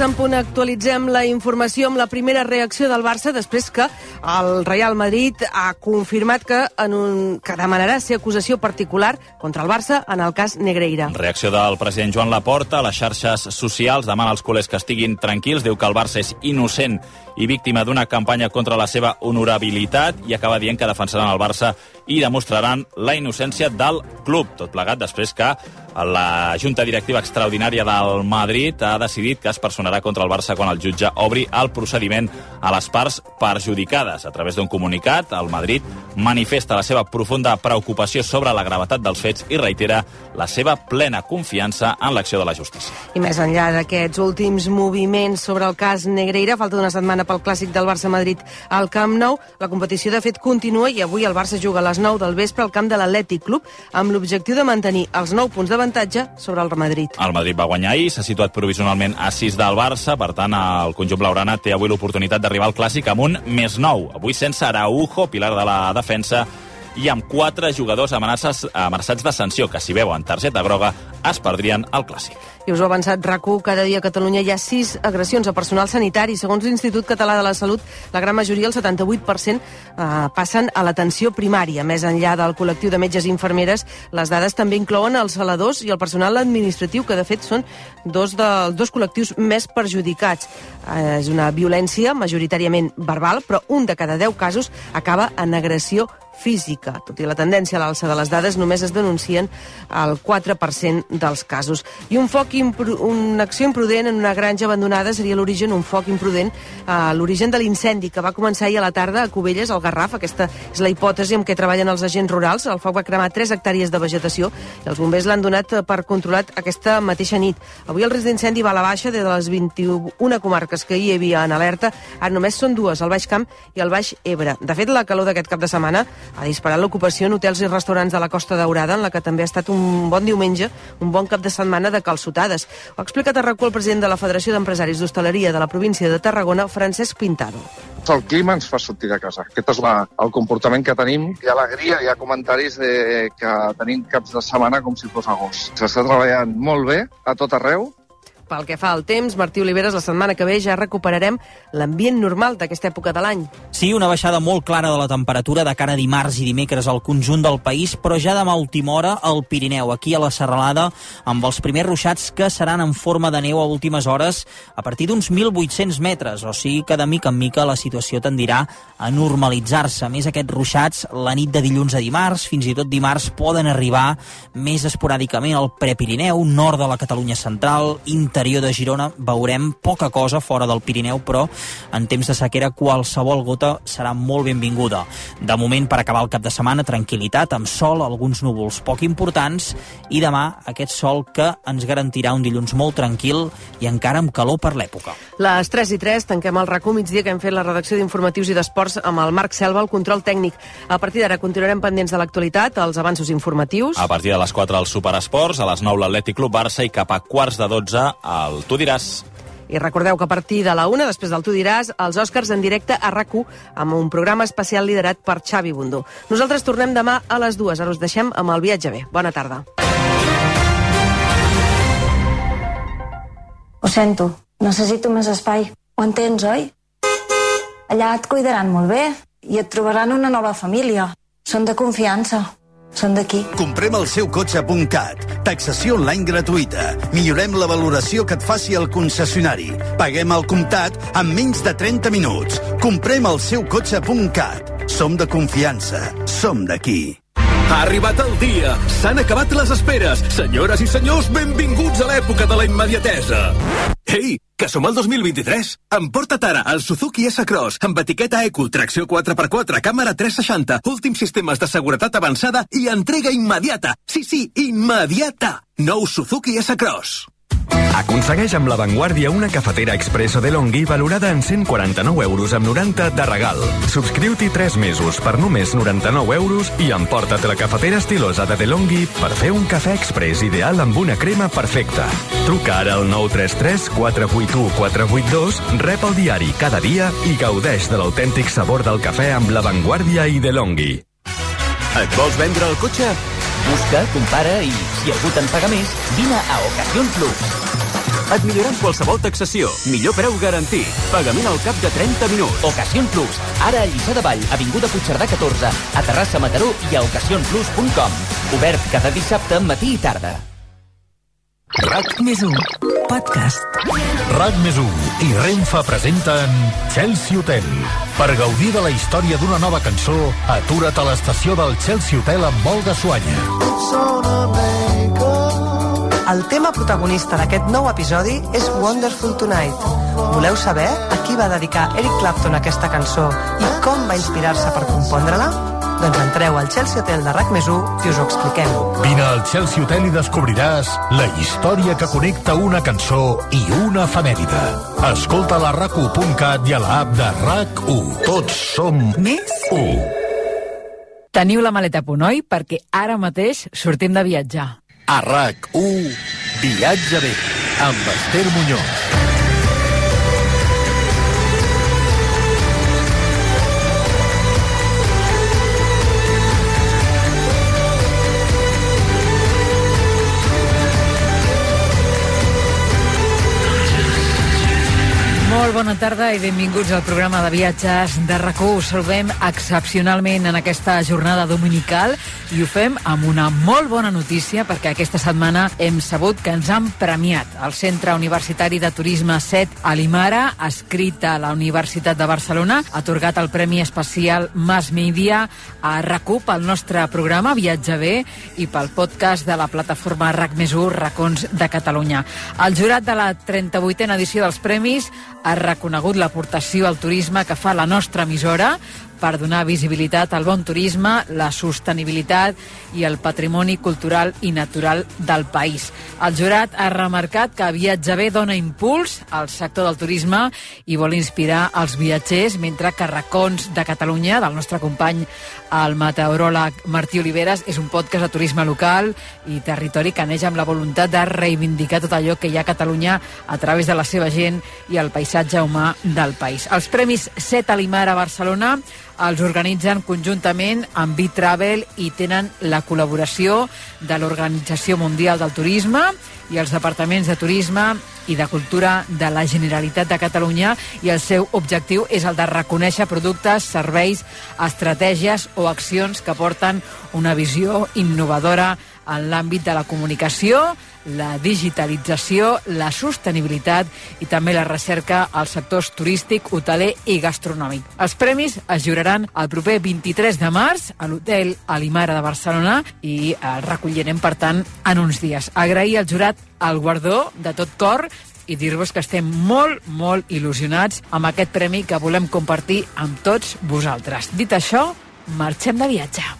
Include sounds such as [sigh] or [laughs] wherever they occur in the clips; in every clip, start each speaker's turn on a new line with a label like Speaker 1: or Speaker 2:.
Speaker 1: 3 en punt actualitzem la informació amb la primera reacció del Barça després que el Real Madrid ha confirmat que, en un, que demanarà ser acusació particular contra el Barça en el cas Negreira.
Speaker 2: Reacció del president Joan Laporta a les xarxes socials demana als culers que estiguin tranquils, diu que el Barça és innocent i víctima d'una campanya contra la seva honorabilitat i acaba dient que defensaran el Barça i demostraran la innocència del club. Tot plegat després que la Junta Directiva Extraordinària del Madrid ha decidit que es personarà contra el Barça quan el jutge obri el procediment a les parts perjudicades. A través d'un comunicat, el Madrid manifesta la seva profunda preocupació sobre la gravetat dels fets i reitera la seva plena confiança en l'acció de la justícia.
Speaker 1: I més enllà d'aquests últims moviments sobre el cas Negreira, falta una setmana pel clàssic del Barça-Madrid al Camp Nou. La competició, de fet, continua i avui el Barça juga a les 9 del vespre al camp de l'Atlètic Club amb l'objectiu de mantenir els 9 punts d'avantatge sobre el Madrid.
Speaker 2: El Madrid va guanyar ahir, s'ha situat provisionalment a 6 del Barça, per tant, el conjunt blaugrana té avui l'oportunitat d'arribar al clàssic amb un més 9. Avui sense Araujo, pilar de la defensa, i amb quatre jugadors amenaçats, amenaçats de sanció, que si veuen targeta groga es perdrien el clàssic.
Speaker 1: I us ho ha avançat rac cada dia a Catalunya hi ha sis agressions a personal sanitari. Segons l'Institut Català de la Salut, la gran majoria, el 78%, eh, passen a l'atenció primària. Més enllà del col·lectiu de metges i infermeres, les dades també inclouen els saladors i el personal administratiu, que de fet són dos dels dos col·lectius més perjudicats. Eh, és una violència majoritàriament verbal, però un de cada deu casos acaba en agressió física. Tot i la tendència a l'alça de les dades, només es denuncien el 4% dels casos. I un foc una acció imprudent en una granja abandonada seria l'origen, un foc imprudent, uh, l'origen de l'incendi que va començar ahir a la tarda a Cubelles, al Garraf. Aquesta és la hipòtesi amb què treballen els agents rurals. El foc va cremar 3 hectàrees de vegetació i els bombers l'han donat per controlat aquesta mateixa nit. Avui el risc d'incendi va a la baixa de les 21 comarques que hi havia en alerta. Ara només són dues, el Baix Camp i el Baix Ebre. De fet, la calor d'aquest cap de setmana ha disparat l'ocupació en hotels i restaurants de la Costa Daurada, en la que també ha estat un bon diumenge, un bon cap de setmana de calçotades. Ho ha explicat a RAC1 el president de la Federació d'Empresaris d'Hostaleria de la província de Tarragona, Francesc Pintado.
Speaker 3: El clima ens fa sortir de casa. Aquest és la, el comportament que tenim. Hi ha alegria, hi ha comentaris de, que tenim caps de setmana com si fos agost. S'està treballant molt bé a tot arreu,
Speaker 1: pel que fa al temps, Martí Oliveres, la setmana que ve ja recuperarem l'ambient normal d'aquesta època de l'any.
Speaker 4: Sí, una baixada molt clara de la temperatura de cara a dimarts i dimecres al conjunt del país, però ja demà última hora al Pirineu, aquí a la Serralada, amb els primers ruixats que seran en forma de neu a últimes hores a partir d'uns 1.800 metres, o sigui que de mica en mica la situació tendirà a normalitzar-se. Més, aquests ruixats, la nit de dilluns a dimarts, fins i tot dimarts, poden arribar més esporàdicament al Prepirineu, nord de la Catalunya central, interior interior de Girona veurem poca cosa fora del Pirineu, però en temps de sequera qualsevol gota serà molt benvinguda. De moment, per acabar el cap de setmana, tranquil·litat, amb sol, alguns núvols poc importants, i demà aquest sol que ens garantirà un dilluns molt tranquil i encara amb calor per l'època.
Speaker 1: Les 3 i 3 tanquem el RACU migdia que hem fet la redacció d'informatius i d'esports amb el Marc Selva, el control tècnic. A partir d'ara continuarem pendents de l'actualitat, els avanços informatius.
Speaker 2: A partir de les 4 al Superesports, a les 9 l'Atlètic Club Barça i cap a quarts de 12 el Tu diràs.
Speaker 1: I recordeu que a partir de la una, després del Tu diràs, els Oscars en directe a rac amb un programa especial liderat per Xavi Bundó. Nosaltres tornem demà a les dues. Ara us deixem amb el viatge bé. Bona tarda.
Speaker 5: Ho sento, necessito més espai. Ho entens, oi? Allà et cuidaran molt bé i et trobaran una nova família. Són de confiança. Són d'aquí.
Speaker 6: Comprem el seu cotxe.cat. Taxació online gratuïta. Millorem la valoració que et faci el concessionari. Paguem al comptat en menys de 30 minuts. Comprem el seu cotxe.cat. Som de confiança. Som d'aquí.
Speaker 7: Ha arribat el dia. S'han acabat les esperes. Senyores i senyors, benvinguts a l'època de la immediatesa. Ei, que som al 2023. Emporta't ara el Suzuki S-Cross amb etiqueta Eco, tracció 4x4, càmera 360, últims sistemes de seguretat avançada i entrega immediata. Sí, sí, immediata. Nou Suzuki S-Cross.
Speaker 8: Aconsegueix amb La Vanguardia una cafetera expresso de Longhi valorada en 149 euros amb 90 de regal. Subscriu-t'hi 3 mesos per només 99 euros i emporta't la cafetera estilosa de DeLonghi per fer un cafè express ideal amb una crema perfecta. Truca ara al 933 481 482, rep el diari cada dia i gaudeix de l'autèntic sabor del cafè amb La Vanguardia i DeLonghi.
Speaker 7: Et vols vendre el cotxe?
Speaker 9: Busca, compara i, si algú te'n paga més, vine a Ocasión Plus. Et millorem qualsevol taxació. Millor preu garantit. Pagament al cap de 30 minuts.
Speaker 10: Ocasion Plus. Ara a Lliçà de Vall, Avinguda Puigcerdà 14, a Terrassa Mataró i a ocasionplus.com. Obert cada dissabte, matí i tarda.
Speaker 11: RAC més 1, podcast.
Speaker 12: RAC més 1 i Renfe presenten Chelsea Hotel. Per gaudir de la història d'una nova cançó, atura't a l'estació del Chelsea Hotel amb de Suanya.
Speaker 13: El tema protagonista d'aquest nou episodi és Wonderful Tonight. Voleu saber a qui va dedicar Eric Clapton aquesta cançó i com va inspirar-se per compondre-la? Doncs entreu al Chelsea Hotel de RAC més i us ho expliquem.
Speaker 12: Vine al Chelsea Hotel i descobriràs la història que connecta una cançó i una efemèride. Escolta la rac1.cat i a l'app de RAC1. Tots som
Speaker 11: Més
Speaker 12: 1.
Speaker 14: Teniu la maleta a punt, oi? Perquè ara mateix sortim de viatjar.
Speaker 12: A RAC1, viatge bé, amb Esther Muñoz.
Speaker 14: Molt bona tarda i benvinguts al programa de viatges de rac Us salvem excepcionalment en aquesta jornada dominical i ho fem amb una molt bona notícia perquè aquesta setmana hem sabut que ens han premiat el Centre Universitari de Turisme 7 a l'Imara, escrit a la Universitat de Barcelona, ha atorgat el Premi Especial Mass Media a rac pel nostre programa Viatge Bé i pel podcast de la plataforma RAC més Racons de Catalunya. El jurat de la 38a edició dels premis ha reconegut l'aportació al turisme que fa la nostra emissora per donar visibilitat al bon turisme, la sostenibilitat i el patrimoni cultural i natural del país. El jurat ha remarcat que Viatge Bé dona impuls al sector del turisme i vol inspirar els viatgers, mentre que Racons de Catalunya, del nostre company el meteoròleg Martí Oliveres, és un podcast de turisme local i territori que neix amb la voluntat de reivindicar tot allò que hi ha a Catalunya a través de la seva gent i el paisatge humà del país. Els Premis Set a l'Imar a Barcelona els organitzen conjuntament amb B-Travel i tenen la col·laboració de l'Organització Mundial del Turisme i els departaments de turisme i de cultura de la Generalitat de Catalunya i el seu objectiu és el de reconèixer productes, serveis, estratègies o accions que porten una visió innovadora en l'àmbit de la comunicació, la digitalització, la sostenibilitat i també la recerca als sectors turístic, hoteler i gastronòmic. Els premis es lliuraran el proper 23 de març a l'hotel Alimara de Barcelona i el recollirem, per tant, en uns dies. Agrair al jurat el guardó de tot cor i dir-vos que estem molt, molt il·lusionats amb aquest premi que volem compartir amb tots vosaltres. Dit això, marxem de viatge.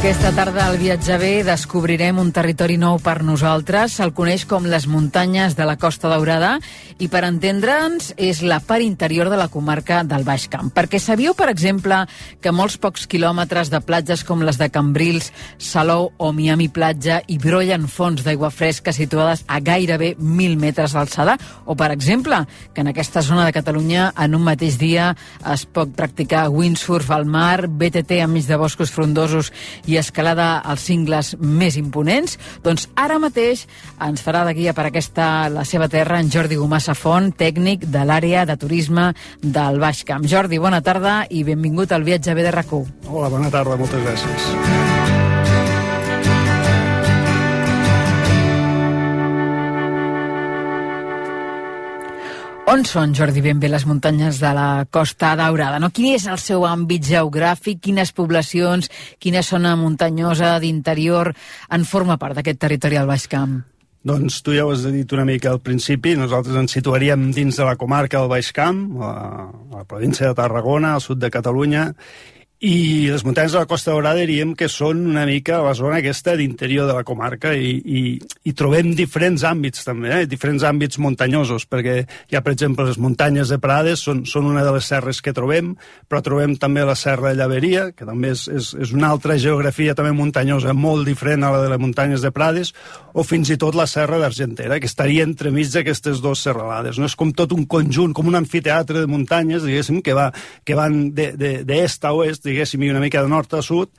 Speaker 14: Aquesta tarda al Viatge Bé descobrirem un territori nou per nosaltres. Se'l coneix com les muntanyes de la Costa Daurada i per entendre'ns és la part interior de la comarca del Baix Camp. Perquè sabíeu, per exemple, que molts pocs quilòmetres de platges com les de Cambrils, Salou o Miami Platja hi brollen fonts d'aigua fresca situades a gairebé 1.000 metres d'alçada? O, per exemple, que en aquesta zona de Catalunya en un mateix dia es pot practicar windsurf al mar, BTT enmig de boscos frondosos i escalada als cingles més imponents, doncs ara mateix ens farà de guia per aquesta la seva terra en Jordi Gomassa Font, tècnic de l'àrea de turisme del Baix Camp. Jordi, bona tarda i benvingut al viatge de rac
Speaker 15: Hola, bona tarda, moltes gràcies.
Speaker 14: On són, Jordi, ben bé les muntanyes de la Costa Daurada? No? Quin és el seu àmbit geogràfic? Quines poblacions, quina zona muntanyosa d'interior en forma part d'aquest territori al Baix Camp?
Speaker 15: Doncs tu ja ho has dit una mica al principi, nosaltres ens situaríem dins de la comarca del Baix Camp, a la província de Tarragona, al sud de Catalunya, i les muntanyes de la Costa Daurada diríem que són una mica la zona aquesta d'interior de la comarca i, i, i trobem diferents àmbits també, eh? diferents àmbits muntanyosos, perquè hi ha, per exemple, les muntanyes de Prades, són, són una de les serres que trobem, però trobem també la serra de Llaveria, que també és, és, és una altra geografia també muntanyosa, molt diferent a la de les muntanyes de Prades, o fins i tot la serra d'Argentera, que estaria entremig d'aquestes dues serralades. No? És com tot un conjunt, com un anfiteatre de muntanyes, diguéssim, que, va, que van d'est a oest, diguéssim, i una mica de nord a sud,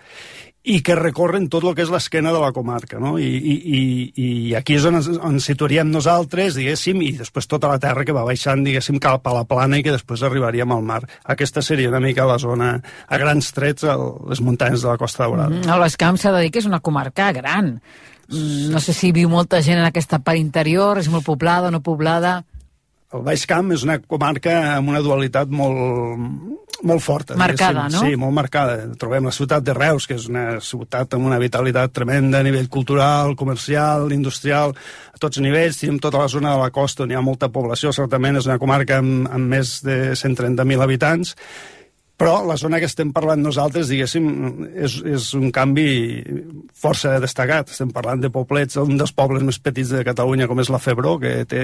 Speaker 15: i que recorren tot el que és l'esquena de la comarca, no? I, i, i, i aquí és on ens, on situaríem nosaltres, diguéssim, i després tota la terra que va baixant, diguéssim, cap a la plana i que després arribaríem al mar. Aquesta seria una mica la zona, a grans trets, a les muntanyes de la Costa Daurada.
Speaker 14: Mm, a l'Escamp s'ha de dir que és una comarca gran. Mm, no sé si viu molta gent en aquesta part interior, és molt poblada o no poblada...
Speaker 15: El Baix Camp és una comarca amb una dualitat molt, molt forta.
Speaker 14: Marcada, no?
Speaker 15: Sí, molt marcada. Trobem la ciutat de Reus, que és una ciutat amb una vitalitat tremenda a nivell cultural, comercial, industrial, a tots nivells. Tenim tota la zona de la costa on hi ha molta població, certament és una comarca amb, amb més de 130.000 habitants, però la zona que estem parlant nosaltres, diguéssim, és, és un canvi força destacat. Estem parlant de poblets, un dels pobles més petits de Catalunya, com és la Febró, que té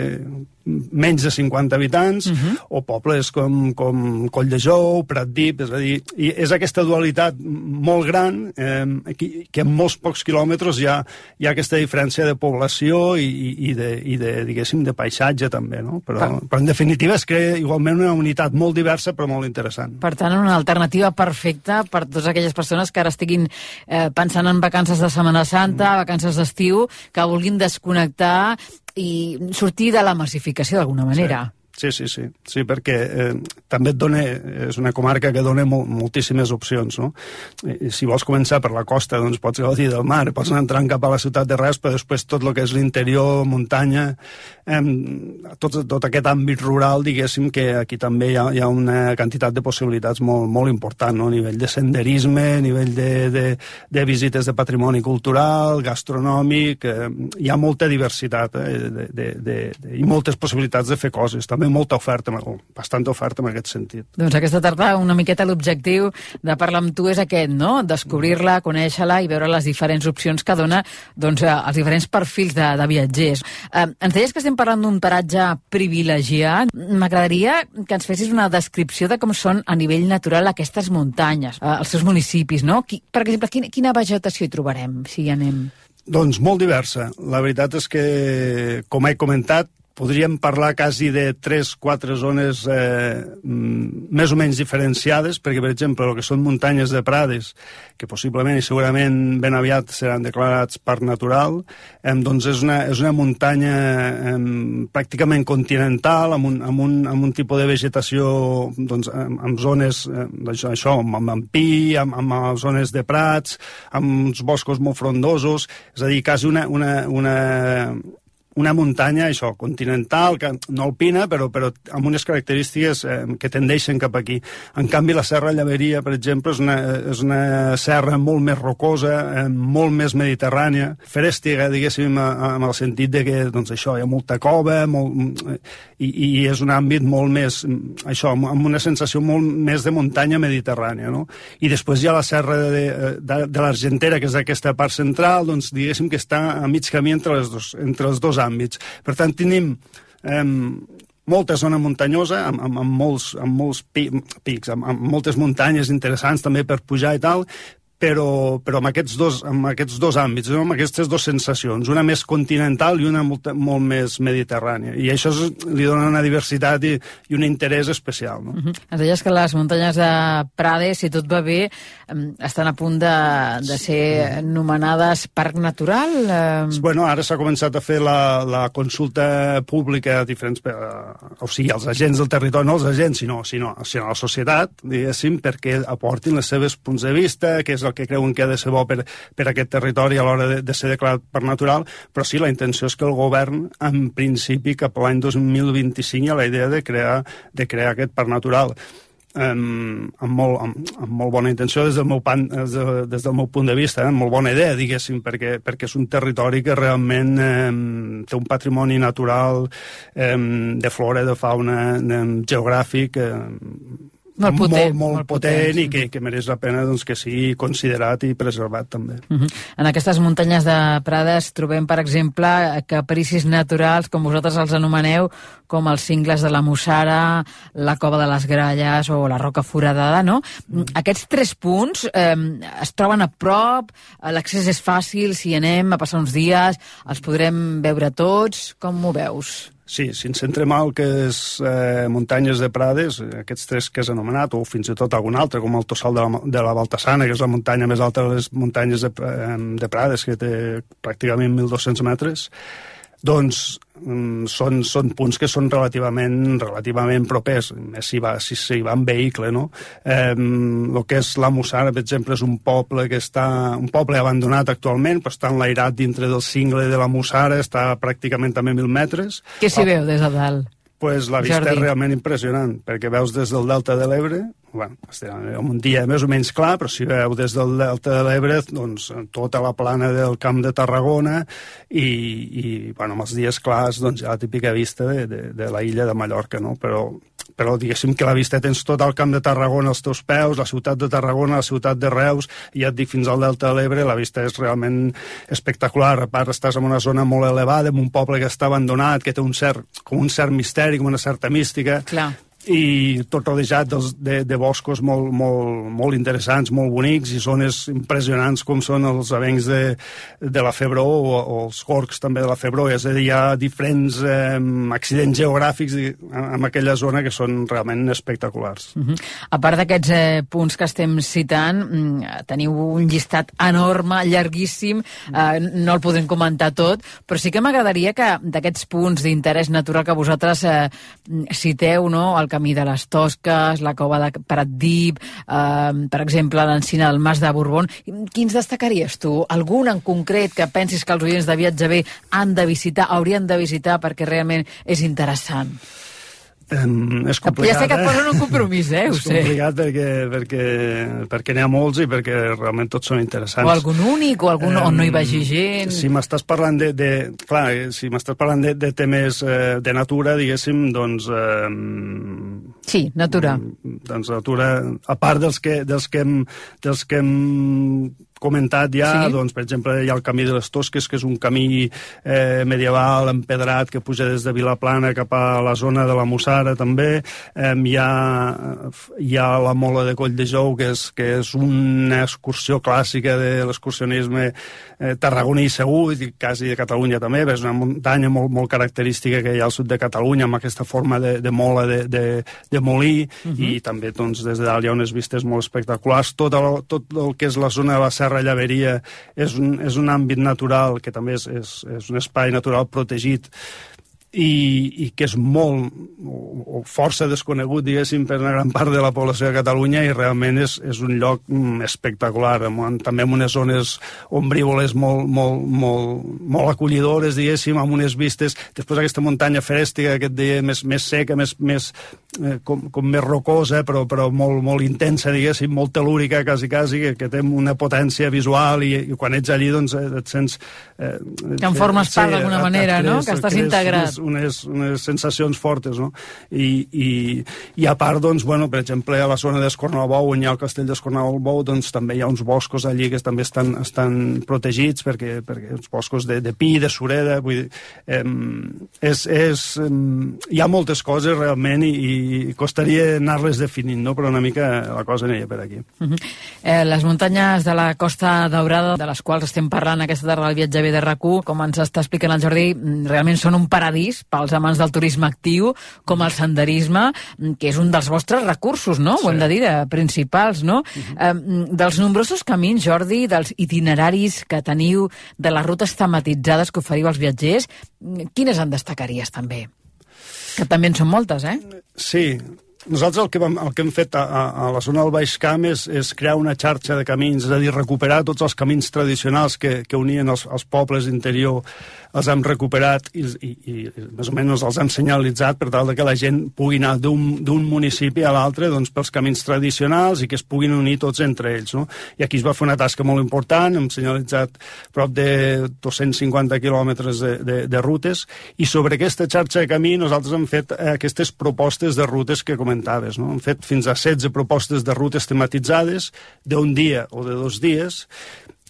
Speaker 15: menys de 50 habitants, uh -huh. o pobles com, com Colldejou, Pratdip, és a dir, i és aquesta dualitat molt gran, eh, que, que en molts pocs quilòmetres hi ha, hi ha aquesta diferència de població i, i, de, i de, diguéssim, de paisatge també, no? Però, però en definitiva és que igualment una unitat molt diversa però molt interessant.
Speaker 14: Per tant, una alternativa perfecta per totes aquelles persones que ara estiguin eh, pensant en vacances de Setmana Santa, mm. vacances d'estiu, que vulguin desconnectar i sortir de la massificació d'alguna manera.
Speaker 15: Sí. Sí, sí, sí, sí perquè eh, també et dona, és una comarca que dona mol, moltíssimes opcions, no? I, si vols començar per la costa, doncs pots gaudir del mar, pots anar entrant cap a la ciutat de però després tot el que és l'interior, muntanya, eh, tot, tot aquest àmbit rural, diguéssim que aquí també hi ha, hi ha una quantitat de possibilitats molt, molt important, no? A nivell de senderisme, a nivell de, de, de visites de patrimoni cultural, gastronòmic, eh, hi ha molta diversitat eh, de, de, de, de, i moltes possibilitats de fer coses. També també molta oferta, bastanta oferta en aquest sentit.
Speaker 14: Doncs aquesta tarda una miqueta l'objectiu de parlar amb tu és aquest, no? Descobrir-la, conèixer-la i veure les diferents opcions que dona doncs, eh, els diferents perfils de, de viatgers. Eh, ens deies que estem parlant d'un paratge privilegiat. M'agradaria que ens fessis una descripció de com són a nivell natural aquestes muntanyes, eh, els seus municipis, no? Qui, per exemple, quina, quina vegetació hi trobarem, si hi anem?
Speaker 15: Doncs molt diversa. La veritat és que, com he comentat, podríem parlar quasi de 3-4 zones eh, mm, més o menys diferenciades, perquè, per exemple, el que són muntanyes de Prades, que possiblement i segurament ben aviat seran declarats parc natural, eh, doncs és una, és una muntanya eh, pràcticament continental, amb un, amb, un, amb un tipus de vegetació doncs, amb, amb zones, eh, això, això amb, amb pi, amb, amb zones de prats, amb uns boscos molt frondosos, és a dir, quasi una, una, una una muntanya, això, continental, que no alpina, però, però amb unes característiques eh, que tendeixen cap aquí. En canvi, la Serra Llaveria, per exemple, és una, és una serra molt més rocosa, eh, molt més mediterrània, ferèstica, diguéssim, amb el sentit de que, doncs, això, hi ha molta cova, molt, i, i és un àmbit molt més, això, amb una sensació molt més de muntanya mediterrània, no? I després hi ha la Serra de, de, de l'Argentera, que és aquesta part central, doncs, diguéssim que està a mig camí entre, les dos, entre els dos àmbits. Per tant, tenim eh, molta zona muntanyosa, amb, amb, amb molts, amb molts pics, amb, amb moltes muntanyes interessants també per pujar i tal, però, però amb, aquests dos, amb aquests dos àmbits, no? amb aquestes dues sensacions, una més continental i una molt, molt més mediterrània. I això és, li dona una diversitat i, i un interès especial. No? Uh
Speaker 14: -huh. Ens deies que les muntanyes de Prades, si tot va bé, estan a punt de, de ser nomenades Parc Natural?
Speaker 15: Eh... Bueno, ara s'ha començat a fer la, la consulta pública a diferents... Eh, o sigui, els agents del territori, no els agents, sinó, sinó, sinó la societat, diguéssim, perquè aportin les seves punts de vista, que és el que creuen que ha de ser bo per, per aquest territori a l'hora de, de ser declarat per natural, però sí, la intenció és que el govern, en principi, cap a l'any 2025 hi ha la idea de crear, de crear aquest parc natural amb, amb, molt, amb, amb molt bona intenció des del meu, pan, des, de, des del meu punt de vista, eh? molt bona idea, diguéssim, perquè, perquè és un territori que realment eh, té un patrimoni natural eh, de flora, de fauna, eh, geogràfic, eh,
Speaker 14: Molt potent,
Speaker 15: molt, molt,
Speaker 14: molt
Speaker 15: potent,
Speaker 14: potent,
Speaker 15: i que, que mereix la pena doncs, que sigui considerat i preservat també.
Speaker 14: Uh -huh. En aquestes muntanyes de Prades trobem, per exemple, capricis naturals, com vosaltres els anomeneu, com els cingles de la Mussara, la Cova de les Gralles o la Roca Foradada, no? Mm. Aquests tres punts eh, es troben a prop, l'accés és fàcil, si anem a passar uns dies, els podrem veure tots, com ho veus?
Speaker 15: Sí, si ens centrem al que és eh, muntanyes de Prades, aquests tres que has anomenat, o fins i tot algun altre, com el Tossal de la, de la Baltasana, que és la muntanya més alta de les muntanyes de, de Prades, que té pràcticament 1.200 metres, doncs mm, són, són punts que són relativament relativament propers, més si, va, si, si va en vehicle, no? Eh, el que és la Mussara, per exemple, és un poble que està, un poble abandonat actualment, però està enlairat dintre del cingle de la Mussara, està pràcticament també a mil metres.
Speaker 14: Què s'hi veu des de dalt?
Speaker 15: Pues la vista
Speaker 14: Jordi.
Speaker 15: és realment impressionant, perquè veus des del Delta de l'Ebre, bueno, un dia més o menys clar, però si veu des del Delta de l'Ebre, doncs tota la plana del Camp de Tarragona i, i bueno, amb els dies clars, doncs ja la típica vista de, de, de la illa de Mallorca, no? Però, però diguéssim que la vista tens tot el Camp de Tarragona als teus peus, la ciutat de Tarragona, la ciutat de Reus, i ja et dic fins al Delta de l'Ebre, la vista és realment espectacular. A part, estàs en una zona molt elevada, en un poble que està abandonat, que té un cert, com un cert misteri, com una certa mística,
Speaker 14: Clar
Speaker 15: i tot rodejat dels, de, de boscos molt, molt, molt interessants, molt bonics i zones impressionants com són els avencs de, de la Febró o, o els gorgs també de la Febró, és a dir, hi ha diferents eh, accidents geogràfics en aquella zona que són realment espectaculars.
Speaker 14: Uh -huh. A part d'aquests eh, punts que estem citant, mm, teniu un llistat enorme, llarguíssim, eh, no el podem comentar tot, però sí que m'agradaria que d'aquests punts d'interès natural que vosaltres eh, citeu, no?, el camí de les Tosques, la cova de Pratdip, eh, per exemple, l'encina del Mas de Borbón. Quins destacaries tu? Algun en concret que pensis que els oients de Viatge B han de visitar, haurien de visitar perquè realment és interessant?
Speaker 15: Um, és complicat,
Speaker 14: ja sé que et posen un compromís, eh? [laughs] Ho
Speaker 15: és
Speaker 14: sé.
Speaker 15: complicat perquè, perquè, perquè n'hi ha molts i perquè realment tots són interessants.
Speaker 14: O algun únic, o algun um, on no hi vagi gent...
Speaker 15: Si m'estàs parlant de, de... Clar, eh, si m'estàs parlant de, de temes eh, de natura, diguéssim, doncs... Eh,
Speaker 14: sí, natura.
Speaker 15: Doncs natura, a part dels que, dels que hem, dels que hem comentat ja, sí? doncs, per exemple, hi ha el camí de les Tosques, que és un camí eh, medieval empedrat que puja des de Vilaplana cap a la zona de la Mussara, també. Eh, hi, ha, hi ha la Mola de Coll de Jou, que és, que és una excursió clàssica de l'excursionisme eh, tarragoní segur, i quasi de Catalunya també, és una muntanya molt, molt característica que hi ha al sud de Catalunya, amb aquesta forma de, de mola de, de, de molí, uh -huh. i també doncs, des de dalt hi ha unes vistes molt espectaculars. Tot el, tot el que és la zona de la Serra Llaveria és un, és un àmbit natural que també és, és, és un espai natural protegit i, i que és molt o, o força desconegut, diguéssim, per una gran part de la població de Catalunya i realment és, és un lloc mm, espectacular, amb, també amb unes zones ombrívoles molt, molt, molt, molt acollidores, diguéssim, amb unes vistes, després aquesta muntanya ferèstica que et deia, més, més seca, més, més, eh, com, com més rocosa, però, però molt, molt intensa, diguéssim, molt telúrica, quasi, quasi, que, que té una potència visual i, i quan ets allí, doncs, et sents... Eh,
Speaker 14: que en formes part d'alguna manera, no? Que estàs integrat
Speaker 15: unes, unes sensacions fortes, no? I, i, i a part, doncs, bueno, per exemple, a la zona d'Escornalbou, on hi ha el castell d'Escornalbou, doncs també hi ha uns boscos allí que també estan, estan protegits, perquè, perquè els boscos de, de pi, de sureda, vull dir, eh, és, és, eh, hi ha moltes coses realment i, i costaria anar-les definint, no? però una mica la cosa aniria per aquí.
Speaker 14: Uh -huh. eh, les muntanyes de la Costa Daurada, de les quals estem parlant aquesta tarda del viatge B de rac com ens està explicant el Jordi, realment són un paradís pels amants del turisme actiu, com el senderisme, que és un dels vostres recursos, no? Sí. Ho hem de dir, de principals, no? Uh -huh. eh, dels nombrosos camins, Jordi, dels itineraris que teniu, de les rutes tematitzades que oferiu als viatgers, quines en destacaries també? Que també en són moltes, eh?
Speaker 15: Sí, nosaltres el que, vam, el que hem fet a, a, a la zona del Baix Camp és, és crear una xarxa de camins, és a dir, recuperar tots els camins tradicionals que, que unien els, els pobles d'interior els hem recuperat i, i, i més o menys els hem senyalitzat per tal de que la gent pugui anar d'un municipi a l'altre doncs, pels camins tradicionals i que es puguin unir tots entre ells. No? I aquí es va fer una tasca molt important, hem senyalitzat prop de 250 quilòmetres de, de, de rutes i sobre aquesta xarxa de camí nosaltres hem fet aquestes propostes de rutes que comentaves. No? Hem fet fins a 16 propostes de rutes tematitzades d'un dia o de dos dies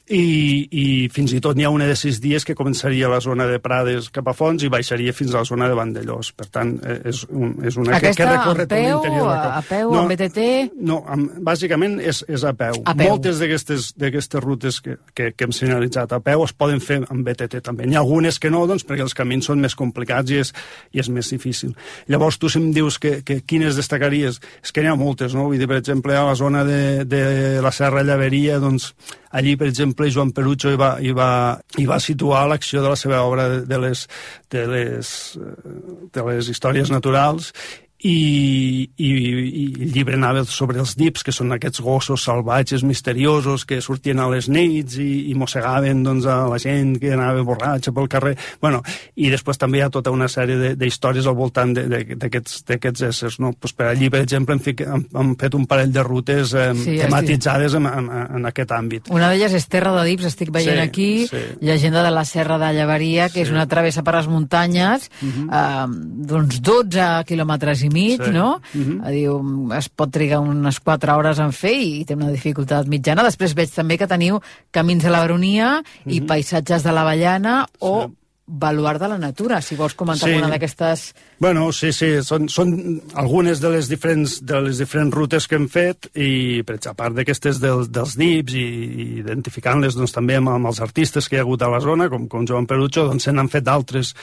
Speaker 15: i, i fins i tot n'hi ha una de sis dies que començaria a la zona de Prades cap a Fons i baixaria fins a la zona de Vandellós. Per tant, eh, és, un, és una
Speaker 14: Aquesta
Speaker 15: que, que recorre
Speaker 14: peu,
Speaker 15: tot l'interior.
Speaker 14: a peu, amb BTT?
Speaker 15: No, amb, bàsicament és, és a peu.
Speaker 14: A peu.
Speaker 15: Moltes d'aquestes rutes que, que, que hem senyalitzat a peu es poden fer amb BTT també. N'hi ha algunes que no, doncs, perquè els camins són més complicats i és, i és més difícil. Llavors, tu si em dius que, que quines destacaries, és que n'hi ha moltes, no? Vull dir, per exemple, a la zona de, de la Serra Llaveria, doncs, allí, per exemple, Joan Perucho hi va, hi va, hi va situar l'acció de la seva obra de, les, de, les, eh, de les històries naturals i, i, i el llibre anava sobre els dips, que són aquests gossos salvatges, misteriosos, que sortien a les nits i, i mossegaven doncs, a la gent que anava borratxa pel carrer. Bueno, I després també hi ha tota una sèrie d'històries al voltant d'aquests éssers. No? Pues per allí, per exemple, hem, fic, hem, hem fet un parell de rutes eh, sí, tematitzades en, en, en aquest àmbit.
Speaker 14: Una d'elles és Terra de Dips, estic veient
Speaker 15: Sí,
Speaker 14: aquí,
Speaker 15: sí.
Speaker 14: llegenda de la Serra de Llaveria, que és una travessa per les muntanyes,
Speaker 15: Mhm.
Speaker 14: eh, d'uns 12 quilòmetres i mig,
Speaker 15: Sí.
Speaker 14: no?
Speaker 15: Mhm.
Speaker 14: Diu, es pot trigar unes 4 hores en fer i té una dificultat mitjana. Després veig també que teniu camins de la Baronia i
Speaker 15: Mhm.
Speaker 14: paisatges de l'Avellana o baluart de la natura, si vols comentar
Speaker 15: Sí.
Speaker 14: alguna d'aquestes...
Speaker 15: Bueno, sí, sí, són, són algunes de les diferents, de les diferents rutes que hem fet i, per exemple, a part d'aquestes dels, dels dips i, i identificant-les doncs, també amb, amb els artistes que hi ha hagut a la zona, com, com Joan Perucho, doncs se n'han fet d'altres.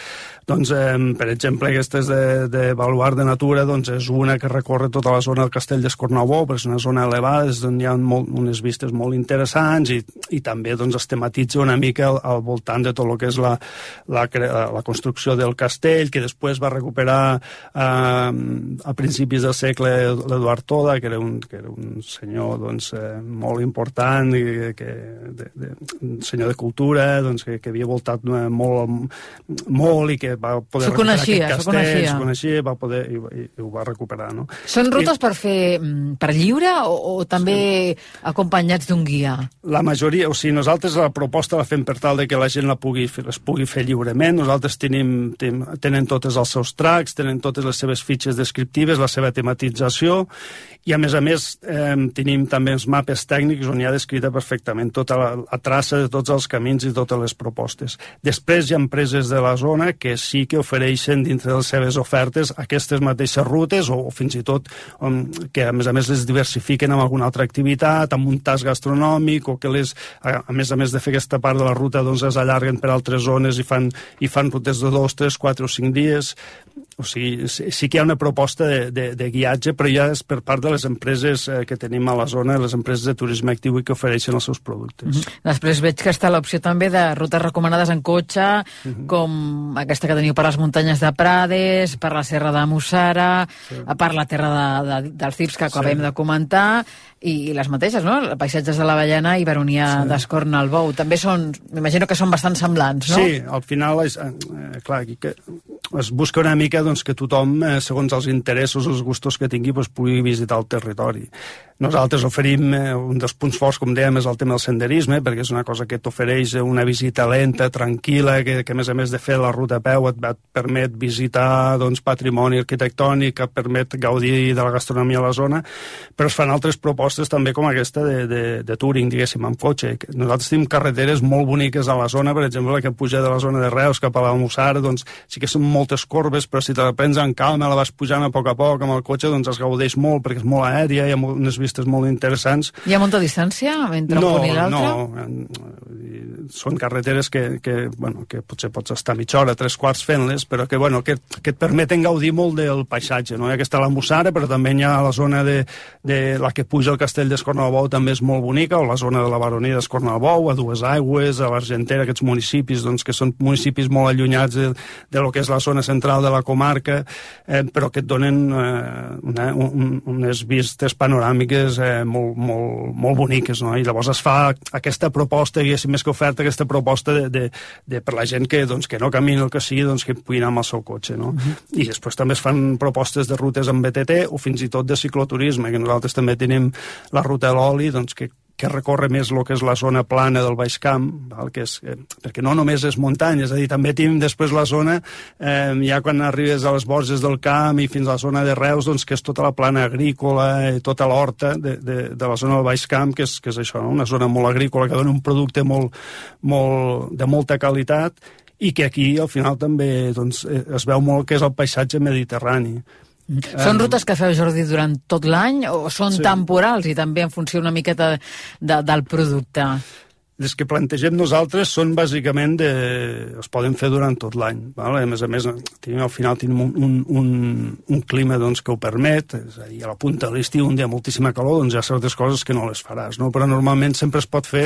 Speaker 15: Doncs, eh, per exemple, aquestes de, de Baluart de Natura doncs, és una que recorre tota la zona del castell d'Escornabó, però és una zona elevada, és on hi ha molt, unes vistes molt interessants i, i també doncs, es tematitza una mica al, al voltant de tot el que és la, la, la construcció del castell, que després va recuperar eh, a principis del segle l'Eduard Toda, que era un, que era un senyor doncs, eh, molt important, i que, de, de, un senyor de cultura, doncs, que, que havia voltat eh, molt, molt i que va poder recuperar
Speaker 14: coneixia,
Speaker 15: aquest castell,
Speaker 14: coneixia.
Speaker 15: coneixia, va poder, i, i, i ho va recuperar. No?
Speaker 14: Són rutes
Speaker 15: I,
Speaker 14: per fer mm, per lliure o, o també acompanyats d'un guia?
Speaker 15: la majoria, o sigui, nosaltres la proposta la fem per tal de que la gent la pugui les pugui fer lliurement. Nosaltres tenim, tenim, tenen totes els seus tracks, tenen totes les seves fitxes descriptives, la seva tematització, i a més a més eh, tenim també els mapes tècnics on hi ha descrita perfectament tota la, la traça de tots els camins i totes les propostes. Després hi ha empreses de la zona que sí que ofereixen dintre de les seves ofertes aquestes mateixes rutes o, o fins i tot um, que a més a més les diversifiquen amb alguna altra activitat, amb un tas gastronòmic o que les, a, a més a més de fer aquesta part de la ruta doncs es allarguen per altres zones i fan, i fan rutes de dos, tres, quatre o cinc dies o sigui, sí, sí que hi ha una proposta de, de, de guiatge, però ja és per part de les empreses eh, que tenim a la zona, les empreses de turisme actiu i que ofereixen els seus productes.
Speaker 14: Mm -hmm. Després veig que està l'opció també de rutes recomanades en cotxe, com aquesta que teniu per les muntanyes de Prades, per la Serra de Mussara, sí. per la terra de, de, dels Cips que acabem
Speaker 15: Sí.
Speaker 14: de comentar, i, i les mateixes, no? Paisatges de l'Avellana i Baronia sí. d'Escorna al Bou. També són, m'imagino que són bastant semblants, no?
Speaker 15: Sí, al final, és, eh, clar, aquí que es busca una mica doncs, que tothom, eh, segons els interessos, els gustos que tingui, doncs, pugui visitar el territori. Nosaltres oferim, eh, un dels punts forts, com dèiem, és el tema del senderisme, perquè és una cosa que t'ofereix una visita lenta, tranquil·la, que, que a més a més de fer la ruta a peu et, et permet visitar doncs, patrimoni arquitectònic, et permet gaudir de la gastronomia a la zona, però es fan altres propostes també com aquesta de, de, de touring, diguéssim, amb cotxe. Nosaltres tenim carreteres molt boniques a la zona, per exemple, la que puja de la zona de Reus cap a la Mussara, doncs sí que són moltes corbes, però si te la prens en calma, la vas pujant a poc a poc amb el cotxe, doncs es gaudeix molt, perquè és molt aèria, hi ha unes vistes molt interessants.
Speaker 14: Hi ha molta distància entre
Speaker 15: no,
Speaker 14: un punt i l'altre?
Speaker 15: No, en- són carreteres que, que, bueno, que potser pots estar mitja hora, tres quarts fent-les, però que, bueno, que, que et permeten gaudir molt del paisatge. No? Hi ha aquesta la Mussara, però també hi ha la zona de, de la que puja al castell d'Escornalbou, també és molt bonica, o la zona de la baronia d'Escornalbou, a Dues Aigües, a l'Argentera, aquests municipis doncs, que són municipis molt allunyats de, de lo que és la zona central de la comarca, eh, però que et donen eh, una, un, unes vistes panoràmiques eh, molt, molt, molt boniques, no? I llavors es fa aquesta proposta, diguéssim, més que oferta, aquesta proposta de, de, de per la gent que, doncs, que no camina el que sigui, doncs, que pugui anar amb el seu cotxe, no? I després també es fan propostes de rutes amb BTT o fins i tot de cicloturisme, que nosaltres també tenim la ruta de l'oli, doncs, que que recorre més el que és la zona plana del Baix Camp, val? Que és, eh, perquè no només és muntanya, és a dir, també tenim després la zona, eh, ja quan arribes a les borges del camp i fins a la zona de Reus, doncs, que és tota la plana agrícola, i tota l'horta de, de, de la zona del Baix Camp, que és, que és això, no? una zona molt agrícola que dona un producte molt, molt, de molta qualitat i que aquí al final també doncs, eh, es veu molt que és el paisatge mediterrani.
Speaker 14: Són rutes que feu, Jordi, durant tot l'any o són sí. temporals i també en funció una miqueta de, del producte?
Speaker 15: Les que plantegem nosaltres són bàsicament de... es poden fer durant tot l'any. A més a més, tenim, al final tenim un, un, un, un clima doncs, que ho permet, és a dir, a la punta de l'estiu, un dia moltíssima calor, doncs hi ha certes coses que no les faràs, no? però normalment sempre es pot fer,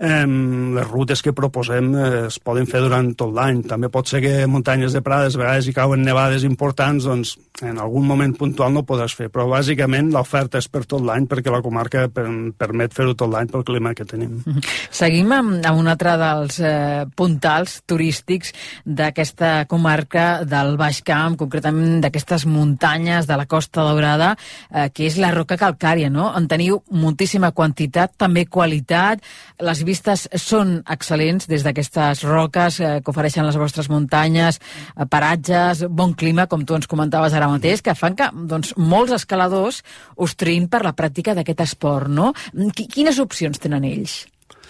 Speaker 15: eh, les rutes que proposem eh, es poden fer durant tot l'any. També pot ser que muntanyes de Prades, a vegades hi cauen nevades importants, doncs en algun moment puntual no podràs fer, però bàsicament l'oferta és per tot l'any perquè la comarca per, permet fer-ho tot l'any pel clima que tenim. Mm
Speaker 14: -hmm. Seguim amb, amb un altre dels eh, puntals turístics d'aquesta comarca del Baix Camp, concretament d'aquestes muntanyes de la Costa Daurada, eh, que és la roca calcària, no? En teniu moltíssima quantitat, també qualitat, les vistes són excel·lents des d'aquestes roques eh, que ofereixen les vostres muntanyes, eh, paratges, bon clima, com tu ens comentaves ara mateix, que fan que doncs, molts escaladors us triïn per la pràctica d'aquest esport, no? Quines opcions tenen ells?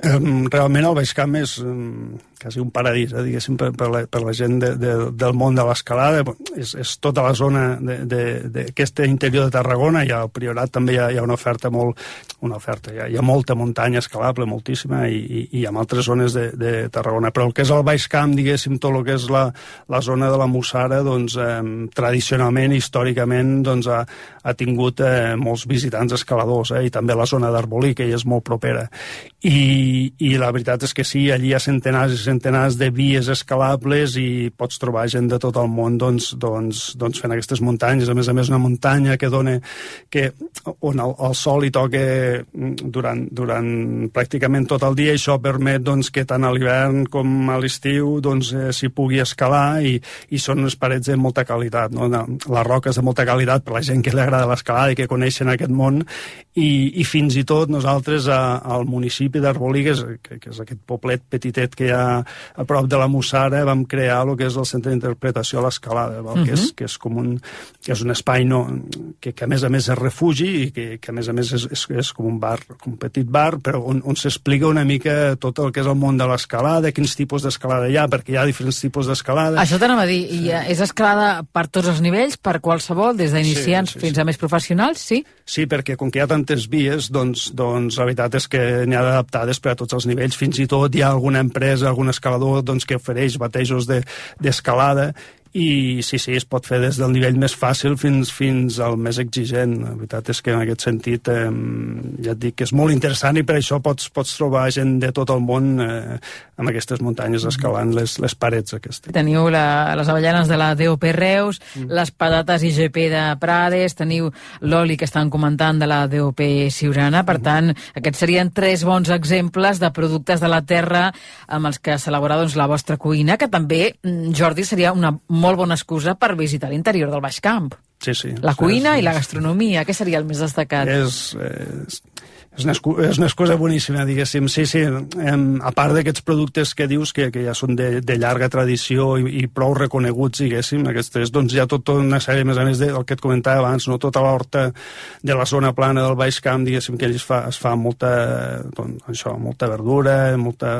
Speaker 15: Realment el Baix Camp és um, quasi un paradís, eh, diguéssim, per, per, la, per la gent de, de, del món de l'escalada. És, és tota la zona d'aquest interior de Tarragona, i al Priorat també hi ha, hi ha una oferta molt... Una oferta, hi ha, hi ha molta muntanya escalable, moltíssima, i, i, i ha altres zones de, de Tarragona. Però el que és el Baix Camp, diguéssim, tot el que és la, la zona de la Mussara, doncs, eh, tradicionalment, històricament, doncs, ha, ha tingut eh, molts visitants escaladors, eh, i també la zona d'Arbolí, que hi és molt propera. I, I la veritat és que sí, allí hi ha centenars i centenars de vies escalables i pots trobar gent de tot el món doncs, doncs, doncs fent aquestes muntanyes. A més a més, una muntanya que dona que, on el, el sol hi toca durant, durant pràcticament tot el dia i això permet doncs, que tant a l'hivern com a l'estiu doncs, eh, pugui escalar i, i són unes parets de molta qualitat. No? Les roques de molta qualitat per la gent que li agrada l'escalada i que coneixen aquest món i, i fins i tot nosaltres a, al municipi d'Arbolí, que, que, que és aquest poblet petitet que hi ha a prop de la Mussara vam crear el que és el centre d'interpretació a l'escalada, uh -huh. que, és, mhm. que és com un, que és un espai no, que, que a més a més és refugi i que, que a més a més és, és, és com un bar, com un petit bar, però on, on s'explica una mica tot el que és el món de l'escalada, quins tipus d'escalada hi ha, perquè hi ha diferents tipus d'escalada.
Speaker 14: Això t'anava a dir, sí. és escalada per tots els nivells, per qualsevol, des d'iniciants sí, sí, sí. fins a més professionals, sí?
Speaker 15: Sí, perquè com que hi ha tantes vies, doncs, doncs la veritat és que n'hi ha d'adaptades per a tots els nivells, fins i tot hi ha alguna empresa, algun escalador doncs, que ofereix batejos d'escalada. de, i sí, sí, es pot fer des del nivell més fàcil fins, fins al més exigent. La veritat és que en aquest sentit eh, ja et dic que és molt interessant i per això pots, pots trobar gent de tot el món eh, amb aquestes muntanyes escalant les, les parets aquestes.
Speaker 14: Teniu la, les avellanes de la DOP Reus, mm. les patates IGP de Prades, teniu l'oli que estan comentant de la DOP Siurana, per mm. tant, aquests serien tres bons exemples de productes de la terra amb els que s'elabora doncs, la vostra cuina, que també, mm, Jordi, seria una molt bona excusa per visitar l'interior del Baix Camp.
Speaker 15: Sí, sí.
Speaker 14: La cuina sí, i la gastronomia, què seria el més destacat?
Speaker 15: És, és, és, una, és una excusa boníssima, diguéssim. Sí, sí, em, a part d'aquests productes que dius que, que ja són de, de llarga tradició i, i prou reconeguts, diguéssim, aquestes, doncs hi ha tota una sèrie, a més a més del que et comentava abans, no? tota l'horta de la zona plana del Baix Camp, diguéssim, que es fa, es fa molta, doncs, això, molta verdura, molta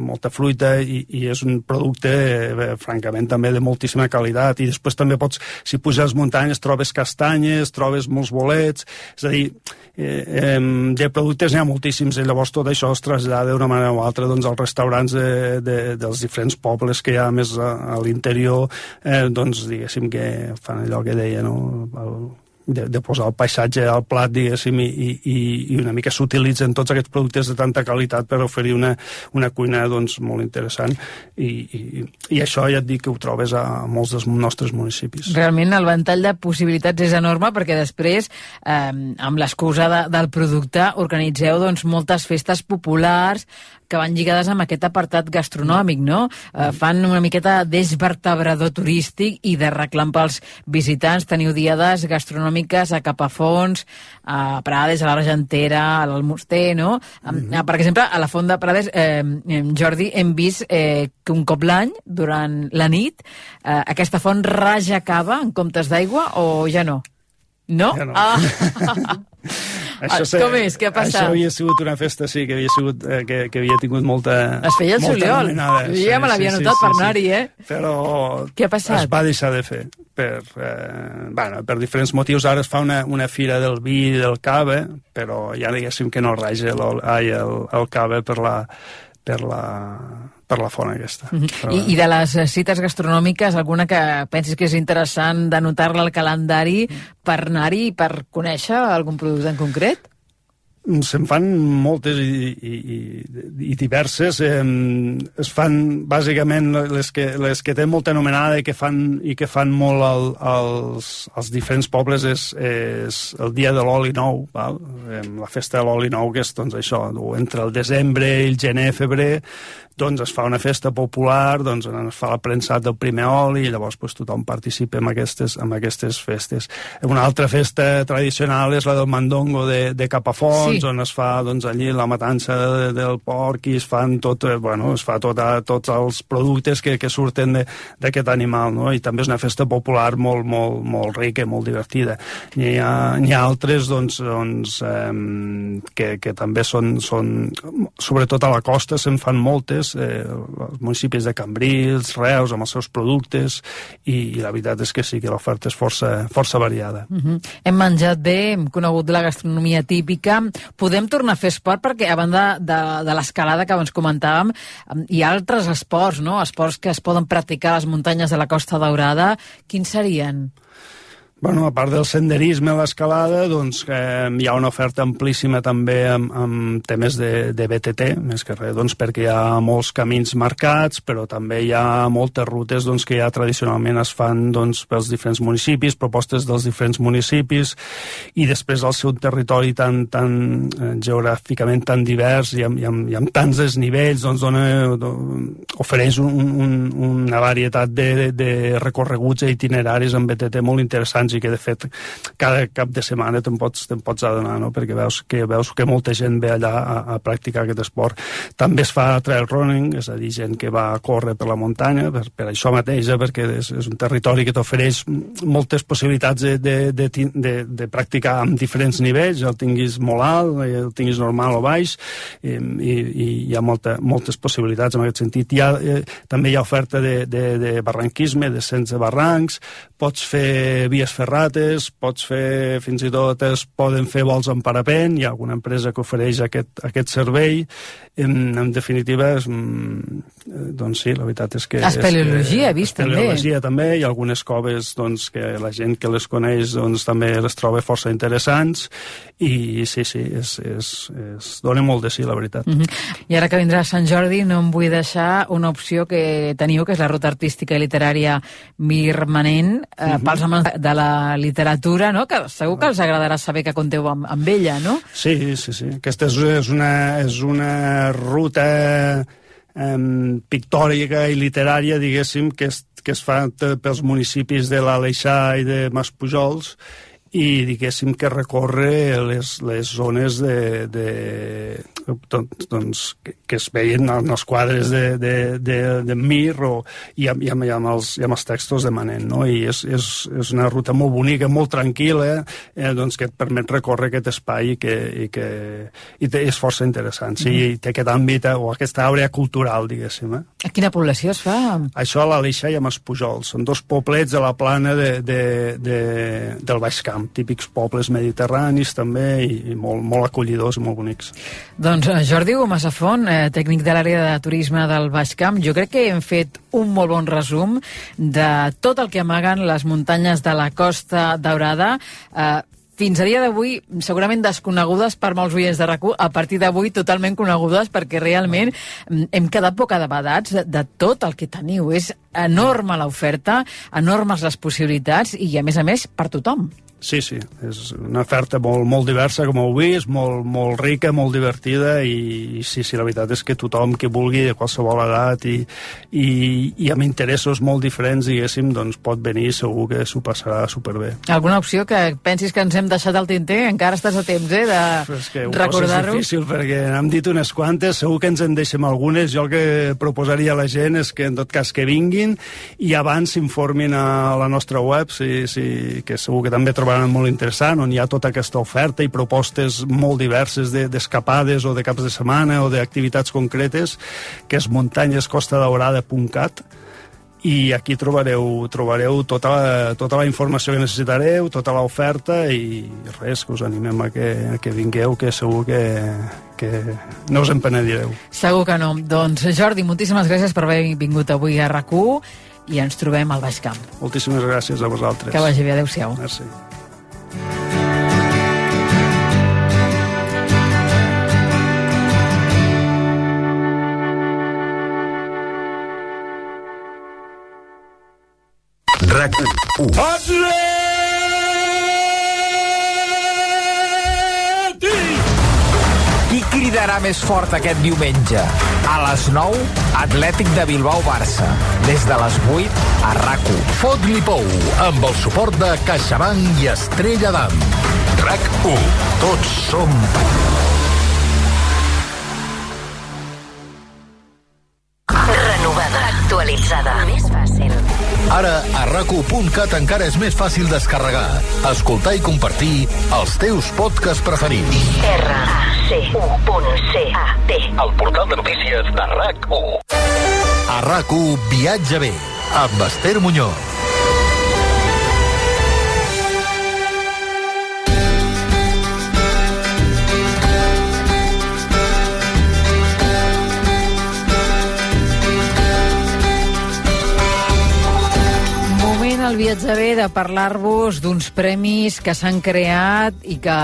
Speaker 15: molta fruita i, i és un producte, eh, francament, també de moltíssima qualitat. I després també pots, si puges les muntanyes, trobes castanyes, trobes molts bolets, és a dir, eh, eh, de productes n'hi ha moltíssims i llavors tot això es trasllada d'una manera o altra doncs, als restaurants de, de, dels diferents pobles que hi ha més a, a l'interior, eh, doncs diguéssim que fan allò que deia, no? El, de, de posar el paisatge al plat, diguéssim, i, i, i una mica s'utilitzen tots aquests productes de tanta qualitat per oferir una, una cuina doncs, molt interessant i, i, i això ja et dic que ho trobes a molts dels nostres municipis.
Speaker 14: Realment el ventall de possibilitats és enorme perquè després, eh, amb l'excusa de, del producte, organitzeu doncs, moltes festes populars que van lligades amb aquest apartat gastronòmic, no? Eh, fan una miqueta d'esvertebrador turístic i de reclam pels visitants. Teniu diades gastronòmiques a Capafons, a Prades, a l'Argentera, a l'Almoster, no? Mm -hmm. Per exemple, a la Font de Prades, eh, Jordi, hem vist eh, que un cop l'any, durant la nit, eh, aquesta font raja cava en comptes d'aigua o ja no? No?
Speaker 15: Ja no.
Speaker 14: Ah. [laughs] [laughs]
Speaker 15: Això
Speaker 14: Ah, Com és? Què ha passat?
Speaker 15: Això havia sigut una festa, sí, que havia, sigut, eh, que, que havia tingut molta...
Speaker 14: Es feia el juliol.
Speaker 15: anomenada.
Speaker 14: Jo ja me l'havia notat per anar-hi, eh?
Speaker 15: Però
Speaker 14: Què ha passat?
Speaker 15: es va deixar de fer per, eh, bueno, per diferents motius. Ara es fa una, una fira del vi i del cava, però ja diguéssim que no raja el, ai, el, el cava per la, per la, per la font aquesta.
Speaker 14: Mhm.
Speaker 15: Però,
Speaker 14: I, I de les eh, cites gastronòmiques, alguna que pensis que és interessant d'anotar-la al calendari per anar-hi i per conèixer algun producte en concret?
Speaker 15: Se'n fan moltes i, i, i, i diverses. Eh, es fan, bàsicament, les que, les que tenen molta anomenada i que fan, i que fan molt al, als, als diferents pobles és, és el dia de l'oli nou, val? La festa de l'oli nou, que és doncs, això, entre el desembre i el gener, febrer, doncs es fa una festa popular, doncs es fa el premsat del primer oli i llavors pues, tothom participa en aquestes, en aquestes festes. Una altra festa tradicional és la del mandongo de, de Capafons,
Speaker 14: Sí.
Speaker 15: on es fa doncs, allí la matança de, del porc i es fan tot, eh, bueno, es fa tot a, tots els productes que, que surten de- d'aquest animal, no? i també és una festa popular molt, molt, molt rica, molt divertida. N'hi ha, n'hi ha altres doncs, doncs, eh, que, que també són, són, sobretot a la costa se'n fan moltes, eh, els municipis de Cambrils, Reus, amb els seus productes, i, i la veritat és que sí, que l'oferta és força, força variada.
Speaker 14: Uh -huh. Hem menjat bé, hem conegut la gastronomia típica. Podem tornar a fer esport perquè, a banda de, de l'escalada que abans comentàvem, em, hi ha altres esports, no? Esports que es poden practicar a les muntanyes de la Costa Daurada. Quins serien?
Speaker 15: Bueno, a part del senderisme l'escalada, doncs eh, hi ha una oferta amplíssima també amb, amb temes de, de BTT, més que res, doncs, perquè hi ha molts camins marcats, però també hi ha moltes rutes doncs, que ja tradicionalment es fan doncs, pels diferents municipis, propostes dels diferents municipis, i després al seu territori tan, tan eh, geogràficament tan divers i amb, i amb, i amb tants desnivells, doncs dona, do, ofereix un, un, una varietat de, de, recorreguts i itineraris amb BTT molt interessants i que de fet cada cap de setmana te'n pots, te pots adonar no? perquè veus que, veus que molta gent ve allà a, a practicar aquest esport també es fa trail running, és a dir, gent que va a córrer per la muntanya, per, per això mateix eh? perquè és, és un territori que t'ofereix moltes possibilitats de, de, de, de, de practicar amb diferents nivells el tinguis molt alt, eh, el tinguis normal o baix i, i, i hi ha molta, moltes possibilitats en aquest sentit hi ha, eh, també hi ha oferta de, de, de barranquisme, descens de barrancs pots fer vies ferrates, pots fer, fins i tot es poden fer vols en parapent, hi ha alguna empresa que ofereix aquest, aquest servei, en, en definitiva, és, mm, eh, doncs sí, la veritat és que...
Speaker 14: Espeleologia, he
Speaker 15: és que,
Speaker 14: vist, també.
Speaker 15: Espeleologia també, hi ha algunes coves doncs, que la gent que les coneix doncs, també les troba força interessants, i sí, sí, és, és, és, dona molt de sí, la veritat.
Speaker 14: Uh -huh. I ara que vindrà Sant Jordi no em vull deixar una opció que teniu, que és la ruta artística i literària Mirmanent, eh,
Speaker 15: Mhm.
Speaker 14: pels amants de la literatura, no? que segur que els agradarà saber que conteu amb, amb ella, no?
Speaker 15: Sí, sí, sí. Aquesta és, és, una, és una ruta eh, pictòrica i literària, diguéssim, que es, que es fa t- pels municipis de l'Aleixar i de Maspujols i diguéssim que recorre les, les zones de, de, doncs, doncs, que, que es veien en els quadres de, de, de, de Mir o, i, amb, i, amb, i, amb els, i amb els textos de Manent. No? I és, és, és una ruta molt bonica, molt tranquil·la, eh, doncs, que et permet recórrer aquest espai i que, i que i té, és força interessant. Sí,
Speaker 14: Mhm.
Speaker 15: i té aquest àmbit eh, o aquesta àrea cultural, diguéssim. Eh?
Speaker 14: A quina població es fa?
Speaker 15: Això a l'Aleixar i a Maspujols. Són dos poblets de la plana de, de, de, del Baix Camp, típics pobles mediterranis també i, i molt, molt acollidors i molt bonics.
Speaker 14: Doncs eh, Jordi Gomasafont, eh, tècnic de l'àrea de turisme del Baix Camp, jo crec que hem fet un molt bon resum de tot el que amaguen les muntanyes de la Costa Daurada. Eh, fins a dia d'avui, segurament desconegudes per molts oients de rac a partir d'avui totalment conegudes perquè realment mm, hem quedat poc adabadats de, de tot el que teniu. És enorme l'oferta, enormes les possibilitats i, a més a més, per tothom.
Speaker 15: Sí, sí, és una oferta molt, molt diversa, com heu vist, molt, molt rica, molt divertida i, i sí, sí, la veritat és que tothom que vulgui de qualsevol edat i, i, i amb interessos molt diferents, diguéssim, doncs pot venir i segur que s'ho passarà superbé.
Speaker 14: Alguna opció que pensis que ens hem deixat al tinter? Encara estàs a temps, eh, de recordar-ho?
Speaker 15: És difícil perquè n'hem dit unes quantes, segur que ens en deixem algunes. Jo el que proposaria a la gent és que en tot cas que vinguin i abans s'informin a la nostra web, sí, sí, que segur que també trobaran trobaran molt interessant, on hi ha tota aquesta oferta i propostes molt diverses d'escapades de, o de caps de setmana o d'activitats concretes, que és muntanyescostadaurada.cat i aquí trobareu, trobareu tota, la, tota la informació que necessitareu, tota l'oferta i res, que us animem a que, a que vingueu, que segur que, que no us en penedireu.
Speaker 14: Segur que no. Doncs Jordi, moltíssimes gràcies per haver vingut avui a rac i ens trobem al Baix Camp.
Speaker 15: Moltíssimes gràcies a vosaltres.
Speaker 14: Que vagi bé, adeu-siau.
Speaker 15: Merci.
Speaker 12: RAC 1.
Speaker 16: Cridarà més fort aquest diumenge? A les 9, Atlètic de Bilbao-Barça. Des de les 8, a RAC1.
Speaker 12: Fot-li pou, amb el suport de CaixaBank i Estrella d'Am. RAC 1. Tots som
Speaker 17: Renovada. Actualitzada. Més fàcil.
Speaker 12: Ara, a raco.cat encara és més fàcil descarregar, escoltar i compartir els teus podcasts preferits.
Speaker 17: R-A-C-U.C-A-T
Speaker 12: El portal de notícies de RAC1. A RAC1 Viatge bé, amb Esther Muñoz.
Speaker 14: Viatge bé de parlar-vos d'uns premis que s'han creat i que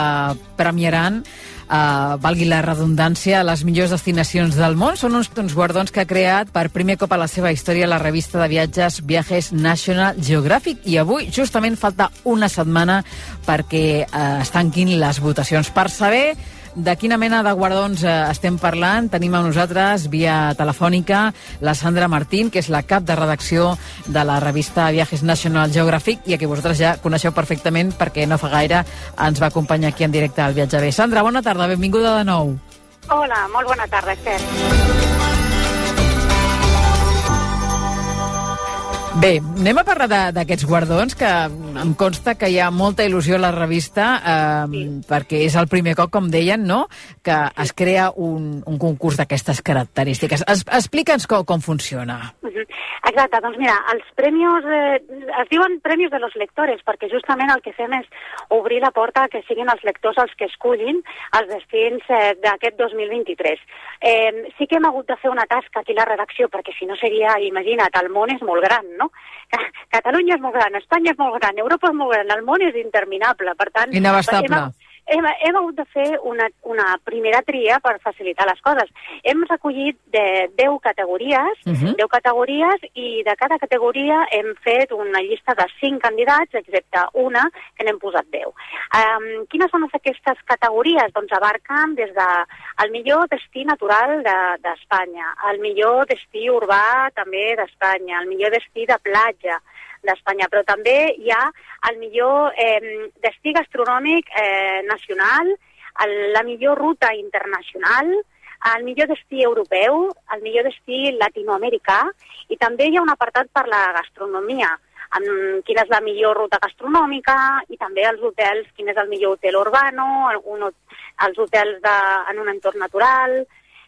Speaker 14: premiaran eh, valgui la redundància, les millors destinacions del món. Són uns, uns guardons que ha creat per primer cop a la seva història la revista de viatges Viajes National Geographic i avui justament falta una setmana perquè eh, es tanquin les votacions. Per saber de quina mena de guardons eh, estem parlant, tenim a nosaltres via telefònica la Sandra Martín, que és la cap de redacció de la revista Viajes National Geographic i a qui vosaltres ja coneixeu perfectament perquè no fa gaire ens va acompanyar aquí en directe al Viatge Bé. Sandra, bona tarda, benvinguda de nou.
Speaker 18: Hola, molt bona tarda, Esther.
Speaker 14: Bé, anem a parlar d'aquests guardons, que em consta que hi ha molta il·lusió a la revista, eh, sí. perquè és el primer cop, com deien, no?, que es crea un, un concurs d'aquestes característiques. Es, Explica'ns com, com funciona.
Speaker 18: Exacte, doncs mira, els premis eh, es diuen premis de los lectores perquè justament el que fem és obrir la porta a que siguin els lectors els que escullin els destins eh, d'aquest 2023. Eh, sí que hem hagut de fer una tasca aquí a la redacció perquè si no seria, imagina't, el món és molt gran, no? Ca- Catalunya és molt gran, Espanya és molt gran, Europa és molt gran, el món és interminable, per tant...
Speaker 14: Inabastable.
Speaker 18: hem- hem, hem hagut de fer una, una primera tria per facilitar les coses. Hem recollit de 10 categories,
Speaker 19: Mhm.
Speaker 18: 10 categories, i de cada categoria hem fet una llista de 5 candidats, excepte una, que n'hem posat 10. Um, quines són aquestes categories? Doncs abarquen des de el millor destí natural de- d'Espanya, de, el millor destí urbà també d'Espanya, el millor destí de platja, d'Espanya, però també hi ha el millor eh, destí gastronòmic eh, nacional, el, la millor ruta internacional, el millor destí europeu, el millor destí latinoamericà i també hi ha un apartat per la gastronomia, amb quina és la millor ruta gastronòmica i també els hotels, quin és el millor hotel urbano, un, hot- els hotels de, en un entorn natural,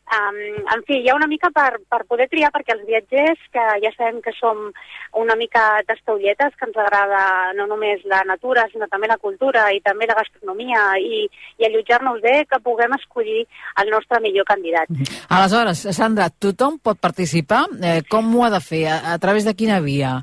Speaker 18: Um, en fi, hi ha una mica per, per poder triar, perquè els viatgers, que ja sabem que som una mica tastaulletes, que ens agrada no només la natura, sinó també la cultura i també la gastronomia i, i allotjar-nos bé, que puguem escollir el nostre millor candidat.
Speaker 14: Aleshores, Sandra, tothom pot participar? Eh, com ho ha de fer? A, a través de quina via?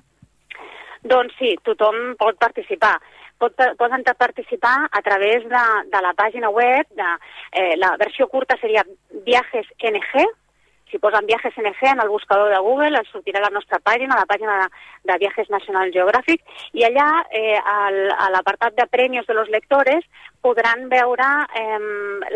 Speaker 18: Doncs sí, tothom pot participar. Pot, poden participar a través de, de la pàgina web, de, eh, la versió curta seria Viajes NG, si posen Viajes NG en el buscador de Google, els sortirà la nostra pàgina, la pàgina de, de Viajes National Geographic, i allà, eh, al, a l'apartat de premis de los lectores, podran veure eh,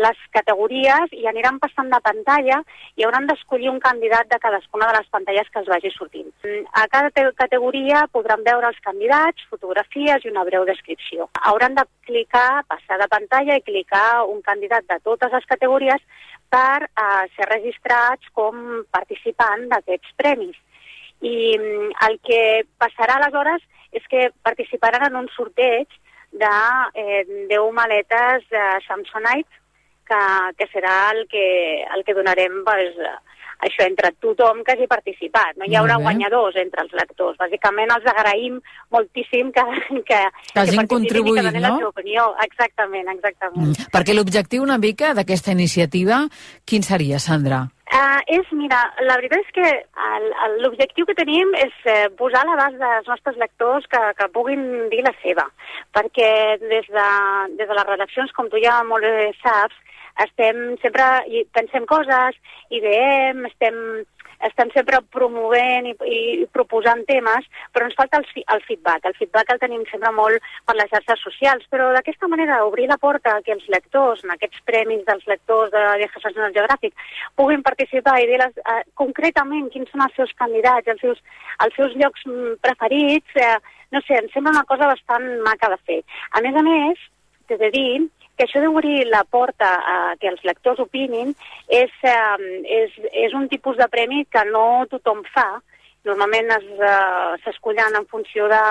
Speaker 18: les categories i aniran passant de pantalla i hauran d'escollir un candidat de cadascuna de les pantalles que els vagi sortint. A cada categoria podran veure els candidats, fotografies i una breu descripció. Hauran de clicar, passar de pantalla i clicar un candidat de totes les categories per eh, ser registrats com participant d'aquests premis. I mm, el que passarà aleshores és que participaran en un sorteig de eh, 10 maletes de Samsonite, que, que serà el que, el que donarem pues, això entre tothom que hagi participat. No hi haurà guanyadors entre els lectors. Bàsicament els agraïm moltíssim que, que,
Speaker 14: que hagin
Speaker 18: que
Speaker 14: contribuït,
Speaker 18: que
Speaker 14: no?
Speaker 18: la seva opinió. Exactament, exactament.
Speaker 14: Mm. Perquè l'objectiu una mica d'aquesta iniciativa, quin seria, Sandra?
Speaker 18: Uh, és, mira, la veritat és que l'objectiu que tenim és eh, posar a l'abast dels nostres lectors que, que puguin dir la seva, perquè des de, des de les redaccions, com tu ja molt bé saps, estem sempre, pensem coses, ideem, estem, estem sempre promovent i, i proposant temes, però ens falta el, el feedback. El feedback el tenim sempre molt per les xarxes socials, però d'aquesta manera obrir la porta que els lectors, en aquests premis dels lectors de Viajes National Geographic, puguin participar i dir les, eh, concretament quins són els seus candidats, els seus, els seus llocs mm, preferits, eh, no sé, em sembla una cosa bastant maca de fer. A més a més, t'he de dir que això d'obrir la porta a que els lectors opinin és, eh, és, és un tipus de premi que no tothom fa. Normalment es, eh, s'escullen en funció de,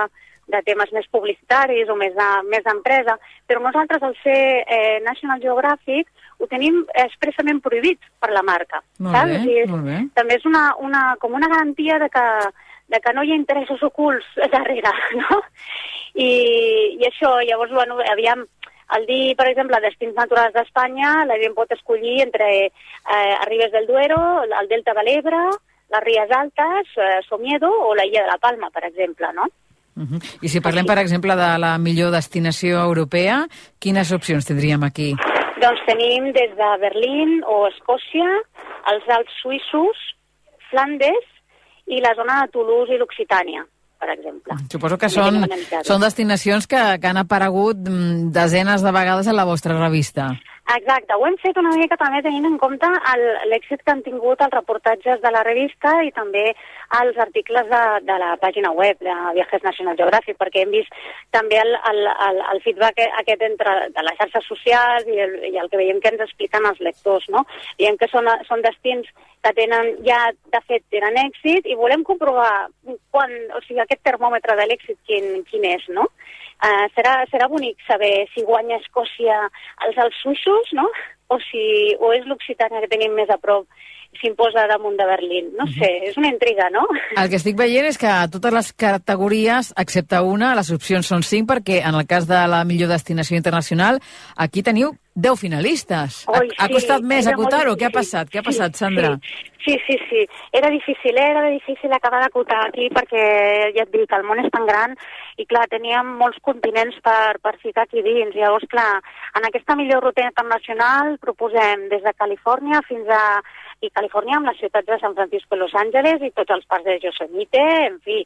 Speaker 18: de temes més publicitaris o més de- més d'empresa, però nosaltres, al ser eh, National Geographic, ho tenim expressament prohibit per la marca.
Speaker 14: Molt
Speaker 18: saps?
Speaker 14: bé,
Speaker 18: és-
Speaker 14: molt bé.
Speaker 18: També és una, una, com una garantia de que, de que no hi ha interessos ocults darrere, [laughs] no? I, i això, llavors, bueno, aviam, el dir, per exemple, destins naturals d'Espanya, la gent pot escollir entre eh, Arribes del Duero, el Delta de l'Ebre, les Ries Altes, eh, Somiedo o la Illa de la Palma, per exemple, no?
Speaker 14: Uh -huh. I si parlem, per exemple, de la millor destinació europea, quines opcions tindríem aquí?
Speaker 18: Doncs tenim des de Berlín o Escòcia, els Alps suïssos, Flandes i la zona de Toulouse i l'Occitània, per exemple.
Speaker 14: Suposo que són, són destinacions que, que han aparegut mm, desenes de vegades en la vostra revista.
Speaker 18: Exacte, ho hem fet una mica també tenint en compte l'èxit que han tingut els reportatges de la revista i també els articles de, de la pàgina web de Viajes National Geographic, perquè hem vist també el, el, el, el feedback aquest entre de les xarxes socials i el, i el que veiem que ens expliquen els lectors, no? Veiem que són, són destins que tenen ja, de fet, tenen èxit i volem comprovar quan, o sigui, aquest termòmetre de l'èxit quin, quin és, no? Uh, serà, serà bonic saber si guanya Escòcia els Alps suïssos, no? O, si, o és l'Occitània que tenim més a prop s'imposa damunt de Berlín. No sé, és una intriga, no?
Speaker 14: El que estic veient és que a totes les categories, excepte una, les opcions són cinc, perquè en el cas de la millor destinació internacional, aquí teniu 10 finalistes. Ha,
Speaker 18: Oi,
Speaker 14: ha
Speaker 18: sí,
Speaker 14: costat més
Speaker 18: era molt
Speaker 14: acotar-ho? Què ha passat? Què ha passat, Sandra?
Speaker 18: Sí, sí, sí. Era difícil, eh? era difícil acabar d'acotar aquí perquè, ja et dic, el món és tan gran i, clar, teníem molts continents per, per ficar aquí dins. Llavors, clar, en aquesta millor ruta internacional proposem des de Califòrnia fins a... i Califòrnia amb les ciutats de San Francisco i Los Angeles i tots els parcs de Yosemite, en fi,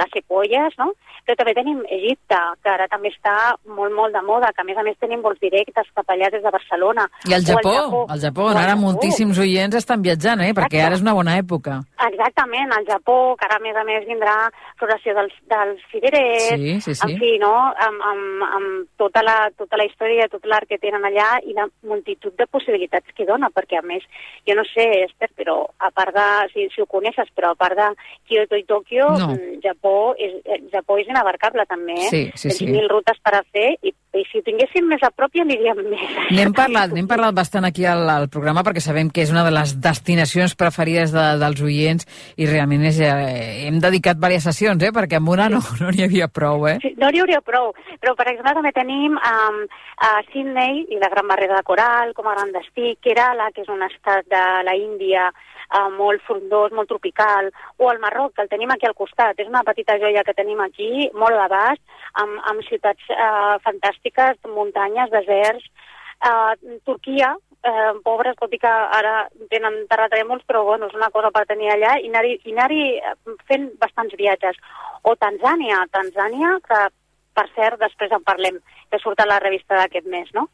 Speaker 18: les sequoies, no? Però també tenim Egipte, que ara també està molt, molt de moda, que a més a més tenim vols directes cap allà des de Barcelona.
Speaker 14: I el Japó, el Japó,
Speaker 18: O
Speaker 14: on
Speaker 18: el
Speaker 14: ara
Speaker 18: Japó.
Speaker 14: moltíssims oients estan viatjant, eh? perquè ara és una bona època.
Speaker 18: Exactament, al Japó, que ara a més a més vindrà floració dels, dels cirerers,
Speaker 14: Sí, sí, sí.
Speaker 18: en fi, no? amb, amb, amb tota, la, tota la història, tot l'art que tenen allà i la multitud de possibilitats que dona, perquè a més, jo no sé, Esther, però a part de, si, si ho coneixes, però a part de Kyoto i Tòquio,
Speaker 14: No.
Speaker 18: mm, Japó, és, eh, Japó és inabarcable també, eh?
Speaker 14: Sí, sí,
Speaker 18: Tens
Speaker 14: sí.
Speaker 18: mil rutes per a fer i, i si ho tinguéssim més a prop ja aniríem [laughs] més.
Speaker 14: N'hem parlat, n'hem parlat bastant aquí al, al programa perquè sabem que és una de les destinacions preferides de, dels oients i realment és, eh, hem dedicat diverses sessions, eh, perquè amb una no no n'hi havia prou, eh?
Speaker 18: Sí, no n'hi hauria prou, però per exemple també tenim um, a Sydney i la Gran Barrera de Coral com a gran destí, Kerala, que és un estat de la Índia uh, molt frondós, molt tropical, o el Marroc, que el tenim aquí al costat. És una petita joia que tenim aquí, molt d'abast, amb, amb ciutats uh, fantàstiques, muntanyes, deserts, Uh, Turquia, eh, pobres, tot i que ara tenen terratrèmols, però bueno, és una cosa per tenir allà, i anar-hi anar, anar fent bastants viatges. O Tanzània, Tanzània, que per cert, després en parlem, que surt a la revista d'aquest mes, no?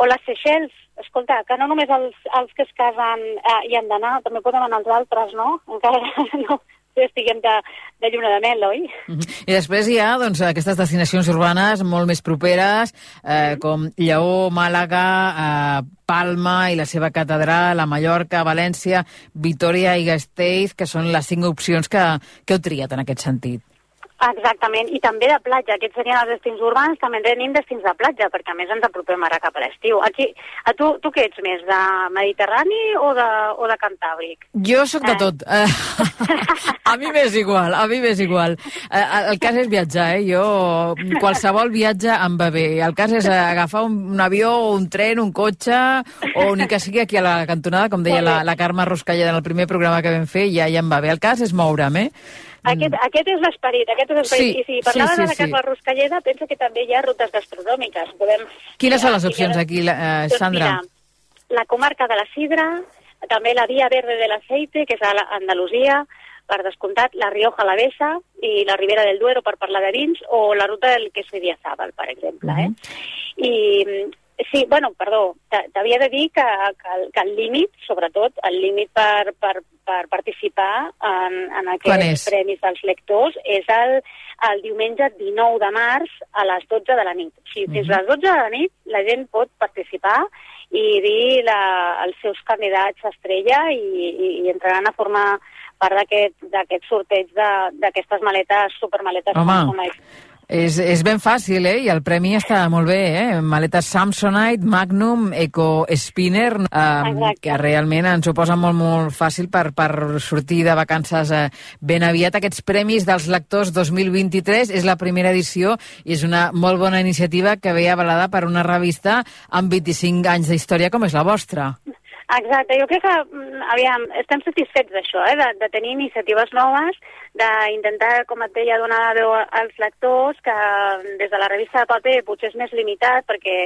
Speaker 18: O les Seychelles, escolta, que no només els, els que es casen eh, hi han d'anar, també poden anar els altres, no? Encara [laughs] no, estiguem de, de lluna de mel, oi?
Speaker 14: -hmm. I després hi ha doncs, aquestes destinacions urbanes molt més properes, eh, com Lleó, Màlaga, eh, Palma i la seva catedral, a Mallorca, València, Vitoria i Gasteiz, que són les cinc opcions que, que heu triat en aquest sentit.
Speaker 18: Exactament, i també de platja. Aquests serien els destins urbans, també tenim destins de platja, perquè a més ens apropem ara cap a l'estiu. Aquí, a tu, tu què ets més, de Mediterrani o de, o de Cantàbric?
Speaker 14: Jo sóc de eh. tot. [laughs] a mi m'és igual, a mi m'és igual. Eh, el cas és viatjar, eh? Jo, qualsevol viatge em va bé. El cas és agafar un, un avió, un tren, un cotxe, o ni que sigui aquí a la cantonada, com deia la, la Carme Roscalleda en el primer programa que vam fer, ja, ja em va bé. El cas és moure'm, eh?
Speaker 18: Aquest, mm. aquest és l'esperit, aquest és l'esperit. Sí, I si parlaves sí, sí, de sí. Carles Ruscalleda, pensa que també hi ha rutes gastronòmiques. Podem,
Speaker 14: Quines són les opcions aquí, eh, Sandra?
Speaker 18: Doncs mira, la comarca de la Sidra, també la Via Verde de l'Aceite, que és a Andalusia, per descomptat, la Rioja Alavesa i la Ribera del Duero per parlar de vins, o la ruta del queso Idiazábal, per exemple. Eh? Uh -huh. I Sí, bueno, perdó, t'havia de dir que, que, que el límit, sobretot, el límit per, per, per participar en, en aquests premis dels lectors és el, el diumenge 19 de març a les 12 de la nit. O sigui, fins a les 12 de la nit la gent pot participar i dir la, els seus candidats estrella i, i, i entraran a formar part d'aquest sorteig d'aquestes maletes, supermaletes.
Speaker 14: Home, és, és ben fàcil, eh? I el premi està molt bé, eh? Maletes Samsonite, Magnum, Eco Spinner, eh, que realment ens ho posa molt, molt fàcil per, per sortir de vacances eh, ben aviat. Aquests premis dels lectors 2023 és la primera edició i és una molt bona iniciativa que ve avalada per una revista amb 25 anys d'història com és la vostra.
Speaker 18: Exacte, jo crec que, mm, aviam, estem satisfets d'això, eh? de, de tenir iniciatives noves, d'intentar, com et deia, donar veu als lectors, que des de la revista de paper potser és més limitat, perquè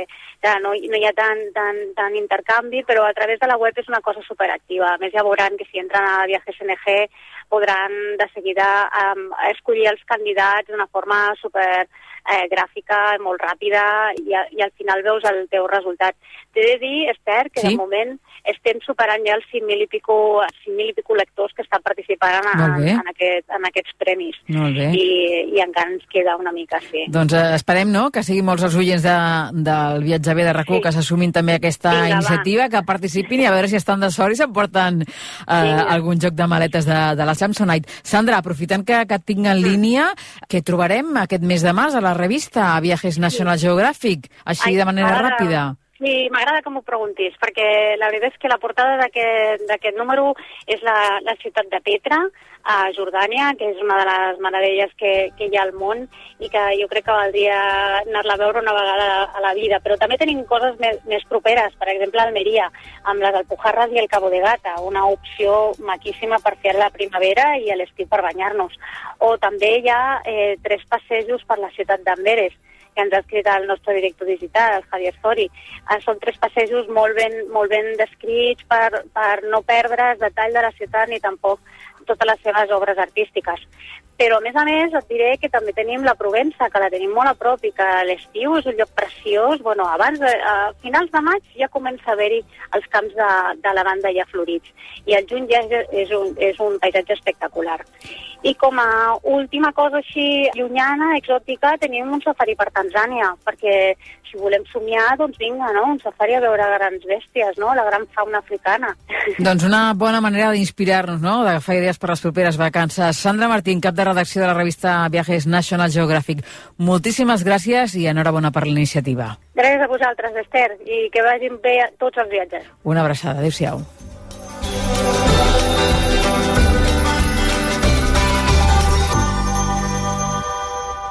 Speaker 18: ja, no, no hi ha tant, tant, tant intercanvi, però a través de la web és una cosa superactiva. A més, ja veuran que si entren a Viajes NG podran de seguida um, escollir els candidats d'una forma super eh, gràfica, molt ràpida, i, a, i al final veus el teu resultat. T'he de dir, Esther, que sí? de moment estem superant ja els 5.000 i pico, 5.000 i pico lectors que estan participant en, en, aquest, en aquests premis. I, I encara ens queda una mica, sí.
Speaker 14: Doncs eh, esperem, no?, que siguin molts els oients de, del Viatge B de RAC1 sí. que s'assumin també aquesta Vinga, iniciativa, va. que participin i a veure si estan de sort i s'emporten eh, algun joc de maletes de, de la Samsonite. Sandra, aprofitant que, que et tinc en línia, que trobarem aquest mes de març a la revista Viajes National Geographic, així Ai, de manera ara... ràpida?
Speaker 18: Sí, m'agrada que m'ho preguntis, perquè la veritat és que la portada d'aquest número és la, la ciutat de Petra, a Jordània, que és una de les meravelles que, que hi ha al món i que jo crec que valdria anar-la a veure una vegada a la vida. Però també tenim coses més, més properes, per exemple, Almeria, amb les Alpujarras i el Cabo de Gata, una opció maquíssima per fer la primavera i a l'estiu per banyar-nos. O també hi ha eh, tres passejos per la ciutat d'Amberes, que ens ha escrit el nostre director digital, el Javier Sori. Eh, són tres passejos molt ben, molt ben descrits per, per no perdre's detall de la ciutat ni tampoc totes les seves obres artístiques. Però, a més a més, et diré que també tenim la Provença, que la tenim molt a prop i que l'estiu és un lloc preciós. Bueno, abans, de, a finals de maig ja comença a haver-hi els camps de, de lavanda ja florits. I el juny ja és, és, un, és un paisatge espectacular. I com a última cosa així llunyana, exòtica, tenim un safari per Tanzània, perquè si volem somiar, doncs vinga, no? Un safari a veure grans bèsties, no? La gran fauna africana. [laughs]
Speaker 14: Doncs una bona manera d'inspirar-nos, no? D'agafar idees per les properes vacances. Sandra Martín, cap de redacció de la revista Viajes National Geographic. Moltíssimes gràcies i enhorabona per l'iniciativa.
Speaker 18: Gràcies a vosaltres, Esther, i que vagin bé tots els viatges.
Speaker 14: Una abraçada. Adéu-siau.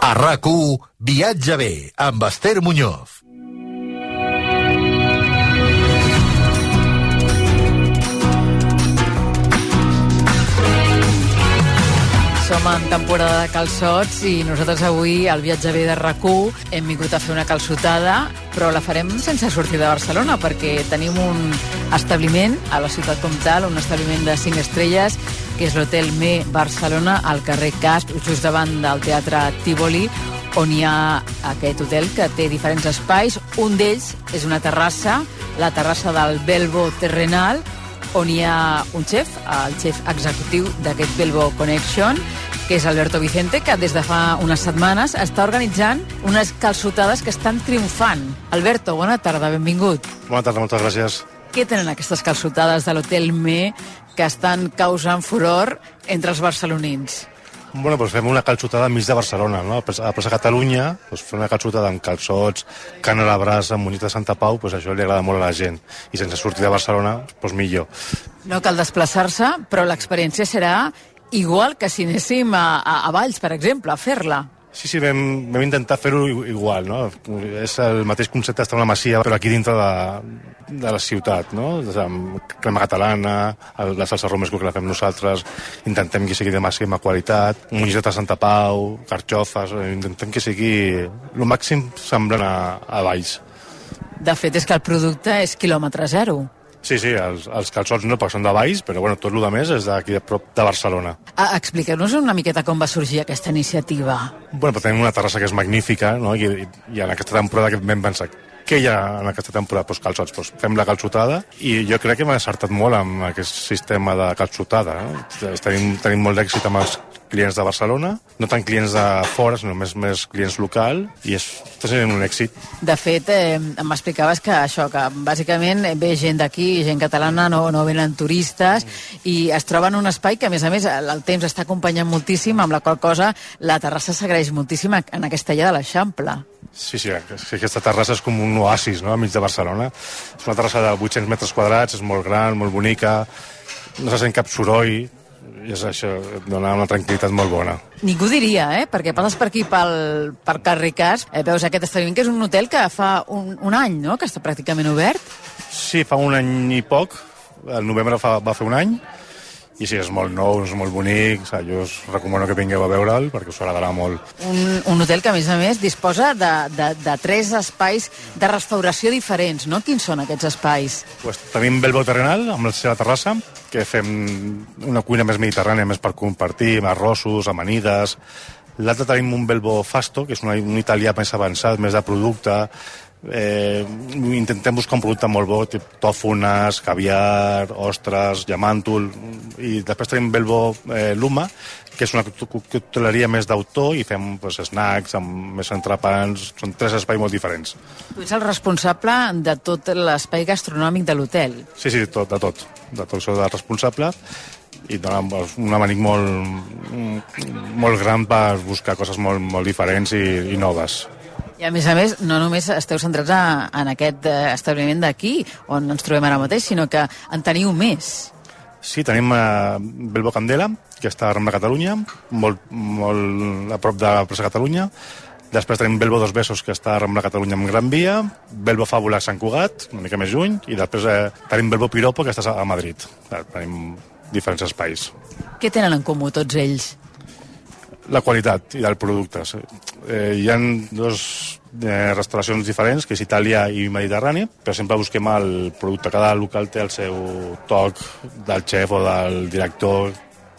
Speaker 12: A rac Viatge bé, amb Esther Muñoz.
Speaker 14: Som en temporada de calçots i nosaltres avui, al viatge bé de rac hem vingut a fer una calçotada, però la farem sense sortir de Barcelona, perquè tenim un establiment a la ciutat comtal, un establiment de 5 estrelles, que és l'Hotel Me Barcelona, al carrer Casp, just davant del Teatre Tívoli, on hi ha aquest hotel que té diferents espais. Un d'ells és una terrassa, la terrassa del Belbo Terrenal, on hi ha un xef, el xef executiu d'aquest Belbo Connection, que és Alberto Vicente, que des de fa unes setmanes està organitzant unes calçotades que estan triomfant. Alberto, bona tarda, benvingut.
Speaker 19: Bona tarda, moltes gràcies.
Speaker 14: Què tenen aquestes calçotades de l'Hotel Me que estan causant furor entre els barcelonins?
Speaker 19: Bueno, doncs fem una calçotada enmig de Barcelona, no? A la plaça Catalunya, doncs fem una calçotada amb calçots, cana a la brasa, munyit de Santa Pau, doncs això li agrada molt a la gent. I sense sortir de Barcelona, doncs millor.
Speaker 14: No cal desplaçar-se, però l'experiència serà igual que si anéssim a, a, a Valls, per exemple, a fer-la.
Speaker 19: Sí, sí, vam, vam intentar fer-ho igual, no? És el mateix concepte, està una masia, però aquí dintre de, de la ciutat, no? Amb crema catalana, el, la salsa romesco que la fem nosaltres, intentem que sigui de màxima qualitat, mongeta de Santa Pau, carxofes, intentem que sigui el màxim semblant a, a Valls.
Speaker 14: De fet, és que el producte és quilòmetre zero.
Speaker 19: Sí, sí, els, els calçots no, perquè són de Valls, però bueno, tot el més és d'aquí de prop de Barcelona.
Speaker 14: Ah, Expliqueu-nos una miqueta com va sorgir aquesta iniciativa.
Speaker 19: Bueno, però tenim una terrassa que és magnífica, no? I, i en aquesta temporada que vam pensar què hi ha en aquesta temporada? Pues calçots, pues fem la calçotada i jo crec que m'ha acertat molt amb aquest sistema de calçotada. No? Tenim, tenim molt d'èxit amb els clients de Barcelona, no tant clients de fora, sinó més, més clients local, i és, està sent un èxit.
Speaker 14: De fet, eh, m'explicaves que això, que bàsicament ve gent d'aquí, gent catalana, no, no venen turistes, i es troba en un espai que, a més a més, el, temps està acompanyant moltíssim, amb la qual cosa la terrassa s'agraeix moltíssim en aquesta illa de l'Eixample.
Speaker 19: Sí, sí, aquesta terrassa és com un oasis, no?, enmig de Barcelona. És una terrassa de 800 metres quadrats, és molt gran, molt bonica, no se sent cap soroll, és això, et dona una tranquil·litat molt bona.
Speaker 14: Ningú diria, eh? Perquè passes per aquí pel, per carrer Cas, eh, veus aquest establiment que és un hotel que fa un, un any, no?, que està pràcticament obert.
Speaker 19: Sí, fa un any i poc, el novembre fa, va fer un any, i sí, és molt nou, és molt bonic, o sigui, jo us recomano que vingueu a veure'l perquè us agradarà molt.
Speaker 14: Un, un hotel que, a més a més, disposa de, de, de tres espais de restauració diferents, no? Quins són aquests espais?
Speaker 19: Pues, tenim Belbo Terrenal, amb la seva terrassa, que fem una cuina més mediterrània, més per compartir, amb arrossos, amanides. L'altre tenim un Belbo Fasto, que és un, un italià més avançat, més de producte, eh, intentem buscar un producte molt bo, tipus tòfones, caviar, ostres, llamàntol, i després tenim Belbo eh, Luma, que és una cocteleria més d'autor i fem pues, snacks amb més entrepans, són tres espais molt diferents.
Speaker 14: Tu ets el responsable de tot l'espai gastronòmic de l'hotel.
Speaker 19: Sí, sí, tot, de tot, de tot sóc el responsable i dona un abanic molt, molt gran per buscar coses molt, molt diferents i, i noves.
Speaker 14: I a més a més, no només esteu centrats a, en aquest eh, establiment d'aquí, on ens trobem ara mateix, sinó que en teniu més.
Speaker 19: Sí, tenim eh, Belbo Candela, que està a Rambla Catalunya, molt, molt a prop de la plaça Catalunya. Després tenim Belbo Dos Besos, que està a Rambla Catalunya amb Gran Via. Belbo Fàbula Sant Cugat, una mica més lluny. I després eh, tenim Belbo Piropo, que està a Madrid. Eh, tenim diferents espais.
Speaker 14: Què tenen en comú tots ells?
Speaker 19: La qualitat i del producte. Eh, hi ha dos eh, restauracions diferents, que és Itàlia i Mediterrani, però sempre busquem el producte. Cada local té el seu toc del xef o del director.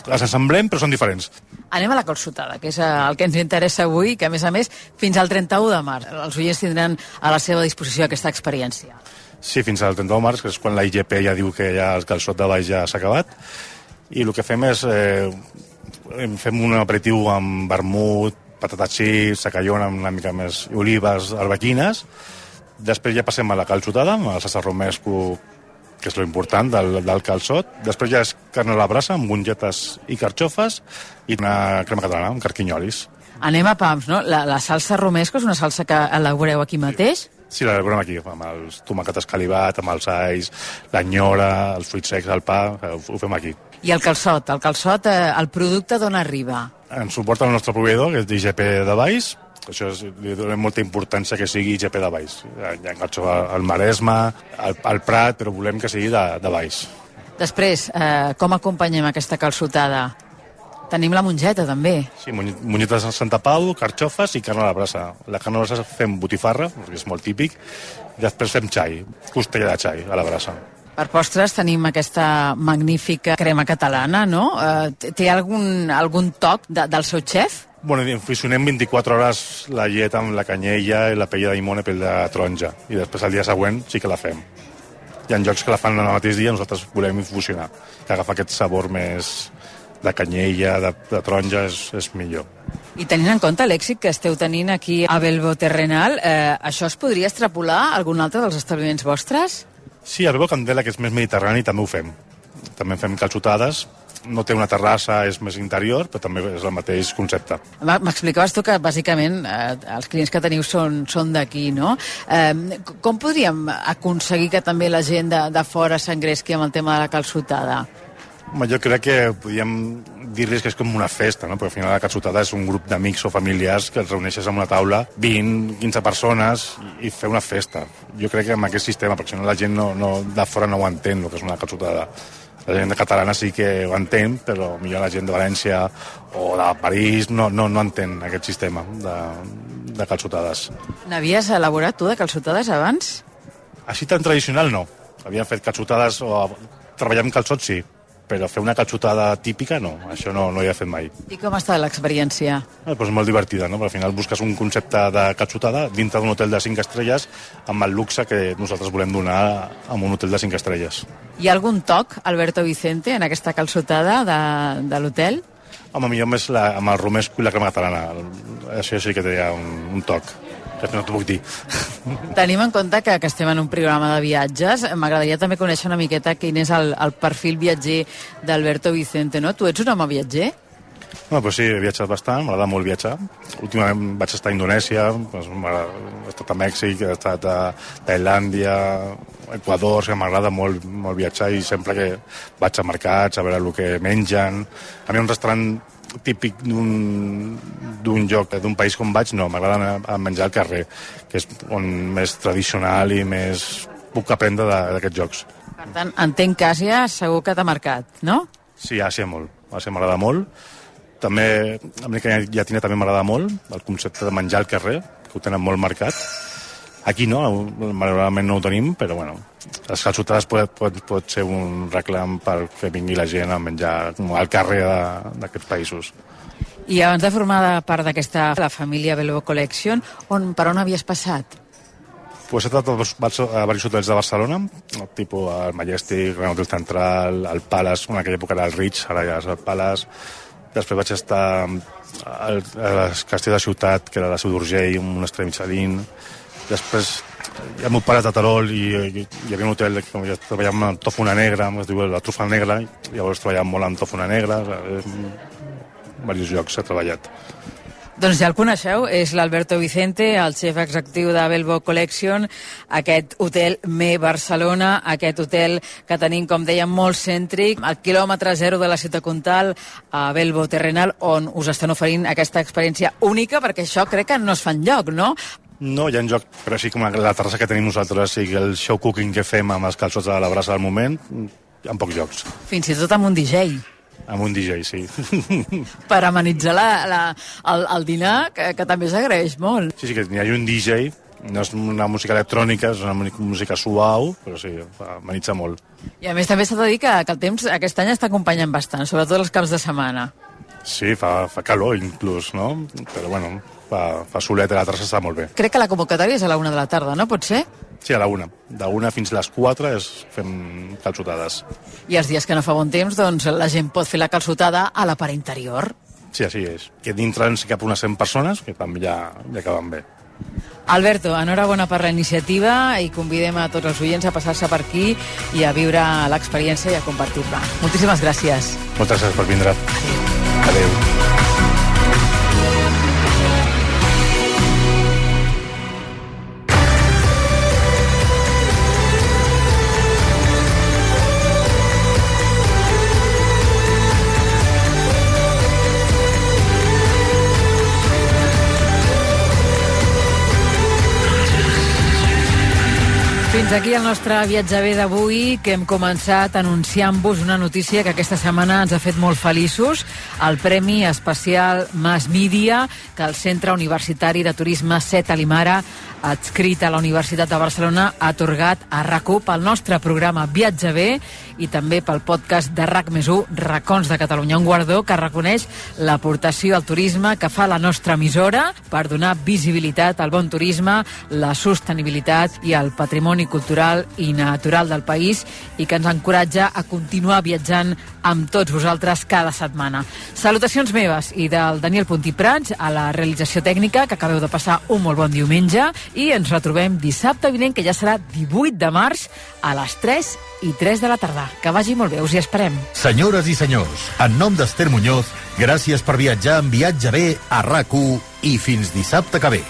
Speaker 19: Les assemblem, però són diferents.
Speaker 14: Anem a la calçotada, que és eh, el que ens interessa avui, que a més a més, fins al 31 de març, els oients tindran a la seva disposició aquesta experiència.
Speaker 19: Sí, fins al 31 de març, que és quan la IGP ja diu que ja el calçot de baix ja s'ha acabat, i el que fem és eh, fem un aperitiu amb vermut, patates xips, sacallona amb una mica més olives, arbequines. Després ja passem a la calçotada, amb el salsa romesco, que és lo important del, del calçot. Després ja és carn a la brasa amb mongetes i carxofes i una crema catalana amb carquinyolis.
Speaker 14: Anem a pams, no? La, la salsa romesco és una salsa que elaboreu aquí mateix?
Speaker 19: Sí, l'elaborem aquí, amb els tomàquet escalivat, amb els alls, l'anyora, els fruits secs, el pa, ho fem aquí.
Speaker 14: I el calçot? El calçot, eh, el producte d'on arriba?
Speaker 19: Ens suporta el nostre proveïdor, que és d'IGP de Baix, això és, li donem molta importància que sigui IGP de Baix. Hi ha calçot al Maresme, al, al Prat, però volem que sigui de, de Baix.
Speaker 14: Després, eh, com acompanyem aquesta calçotada? Tenim la mongeta, també.
Speaker 19: Sí, monyetes de Santa Pau, carxofes i carn a la brasa. La carn a la brasa fem botifarra, perquè és molt típic, i després fem xai, costella de xai a la brasa.
Speaker 14: Per postres tenim aquesta magnífica crema catalana, no? Eh, té- algun, algun toc de, del seu xef?
Speaker 19: Bueno, infusionem 24 hores la llet amb la canyella i la pell de llimona i pell de taronja. I després el dia següent sí que la fem. Hi ha jocs que la fan el mateix dia, nosaltres volem infusionar, que agafa aquest sabor més de canyella, de, de taronja, és, és millor.
Speaker 14: I tenint en compte l'èxit que esteu tenint aquí a Belbo Terrenal, eh, això es podria extrapolar a algun altre dels establiments vostres?
Speaker 19: Sí, a Bebo Candela, que és més mediterrani, també ho fem. També fem calçotades. No té una terrassa, és més interior, però també és el mateix concepte.
Speaker 14: M'explicaves tu que, bàsicament, eh, els clients que teniu són, són d'aquí, no? Eh, com podríem aconseguir que també la gent de, de fora s'engresqui amb el tema de la calçotada?
Speaker 19: Home, jo crec que podríem dir-los que és com una festa, no? perquè al final la calçotada és un grup d'amics o familiars que et reuneixes en una taula, 20, 15 persones, i, fer una festa. Jo crec que amb aquest sistema, perquè si no la gent no, no, de fora no ho entén, el que és una calçotada. La gent de catalana sí que ho entén, però millor la gent de València o de París no, no, no entén aquest sistema de, de calçotades.
Speaker 14: N'havies elaborat tu de calçotades abans?
Speaker 19: Així tan tradicional no. Havíem fet calçotades o treballar amb calçots sí, però fer una calçotada típica no, això no, no hi he fet mai.
Speaker 14: I com ha estat l'experiència?
Speaker 19: Eh, doncs molt divertida, no? Però al final busques un concepte de calçotada dintre d'un hotel de 5 estrelles amb el luxe que nosaltres volem donar a un hotel de 5 estrelles.
Speaker 14: Hi ha algun toc, Alberto Vicente, en aquesta calçotada de, de l'hotel?
Speaker 19: Home, millor més la, amb el romesco i la crema catalana. Això sí que té un, un toc, que no t'ho puc dir.
Speaker 14: Tenim en compte que, que estem en un programa de viatges. M'agradaria també conèixer una miqueta quin és el, el perfil viatger d'Alberto Vicente, no? Tu ets un home viatger?
Speaker 19: No, pues sí, he viatjat bastant, m'agrada molt viatjar. Últimament vaig estar a Indonèsia, doncs he estat a Mèxic, he estat a Tailàndia, Equador, sigui, m'agrada molt, molt viatjar i sempre que vaig a mercats a veure el que mengen. A mi un restaurant típic d'un d'un lloc, d'un país com vaig, no, m'agrada anar a menjar al carrer, que és on més tradicional i més puc aprendre d'aquests jocs.
Speaker 14: Per tant, entenc que Àsia segur que t'ha marcat, no?
Speaker 19: Sí, Àsia molt. Àsia m'agrada molt. També, Amèrica Llatina també m'agrada molt, el concepte de menjar al carrer, que ho tenen molt marcat. Aquí no, malauradament no ho tenim, però bueno, les calçotades pot, pot, pot ser un reclam per que vingui la gent a menjar al carrer d'aquests països.
Speaker 14: I abans de formar part d'aquesta la família Belbo Collection, on, per on havies passat?
Speaker 19: Pues he estat a diversos hotels de Barcelona, el tipus el Majestic, el Hotel Central, el Palace, en aquella època era el Ritz, ara ja és el Palace. Després vaig estar al, al Castell de Ciutat, que era la Seu d'Urgell, un monestre Michelin. Després ja meu pare a Tatarol i, i hi havia un hotel que ja treballàvem amb tòfona negra, es diu la trufa negra, llavors treballàvem molt amb tòfona negra, en diversos llocs he treballat.
Speaker 14: Doncs ja el coneixeu, és l'Alberto Vicente, el xef executiu de Belbo Collection, aquest hotel Me Barcelona, aquest hotel que tenim, com dèiem, molt cèntric, al quilòmetre zero de la ciutat comtal, a Belbo Terrenal, on us estan oferint aquesta experiència única, perquè això crec que no es fa enlloc, no?
Speaker 19: No, hi ha en joc, però així com la terrassa que tenim nosaltres i el show cooking que fem amb els calçots de la brasa del moment, hi ha pocs jocs.
Speaker 14: Fins i tot amb un DJ.
Speaker 19: Amb un DJ, sí. [laughs]
Speaker 14: per amenitzar la, la, el, el dinar, que, que també s'agraeix molt.
Speaker 19: Sí, sí, que hi ha un DJ, no és una música electrònica, és una música suau, però sí, amenitza molt.
Speaker 14: I a més també s'ha de dir que, que el temps aquest any està acompanyant bastant, sobretot els caps de setmana.
Speaker 19: Sí, fa, fa calor inclús, no? Però bueno, fa, fa solet a la terrassa està molt bé.
Speaker 14: Crec que la convocatòria és a la una de la tarda, no? Pot ser?
Speaker 19: Sí, a la una. De una fins a les quatre és, fem calçotades.
Speaker 14: I els dies que no fa bon temps, doncs la gent pot fer la calçotada a la part interior.
Speaker 19: Sí, així és. Que dintre ens cap unes 100 persones, que també ja, ja acaben bé.
Speaker 14: Alberto, enhorabona per la iniciativa i convidem a tots els oients a passar-se per aquí i a viure l'experiència i a compartir-la. Moltíssimes gràcies.
Speaker 19: Moltes gràcies per vindre. Adéu.
Speaker 14: Fins aquí el nostre bé d'avui, que hem començat anunciant-vos una notícia que aquesta setmana ens ha fet molt feliços, el Premi Especial Mass Media, que el Centre Universitari de Turisme Set Alimara, adscrit a la Universitat de Barcelona, ha atorgat a rac pel nostre programa bé i també pel podcast de RAC més 1, Racons de Catalunya, un guardó que reconeix l'aportació al turisme que fa la nostra emissora per donar visibilitat al bon turisme, la sostenibilitat i el patrimoni cultural i natural del país i que ens encoratja a continuar viatjant amb tots vosaltres cada setmana. Salutacions meves i del Daniel Puntí Prats a la realització tècnica, que acabeu de passar un molt bon diumenge, i ens retrobem dissabte vinent, que ja serà 18 de març, a les 3 i 3 de la tarda. Que vagi molt bé, us hi esperem.
Speaker 12: Senyores i senyors, en nom d'Ester Muñoz, gràcies per viatjar en Viatge bé a rac i fins dissabte que ve.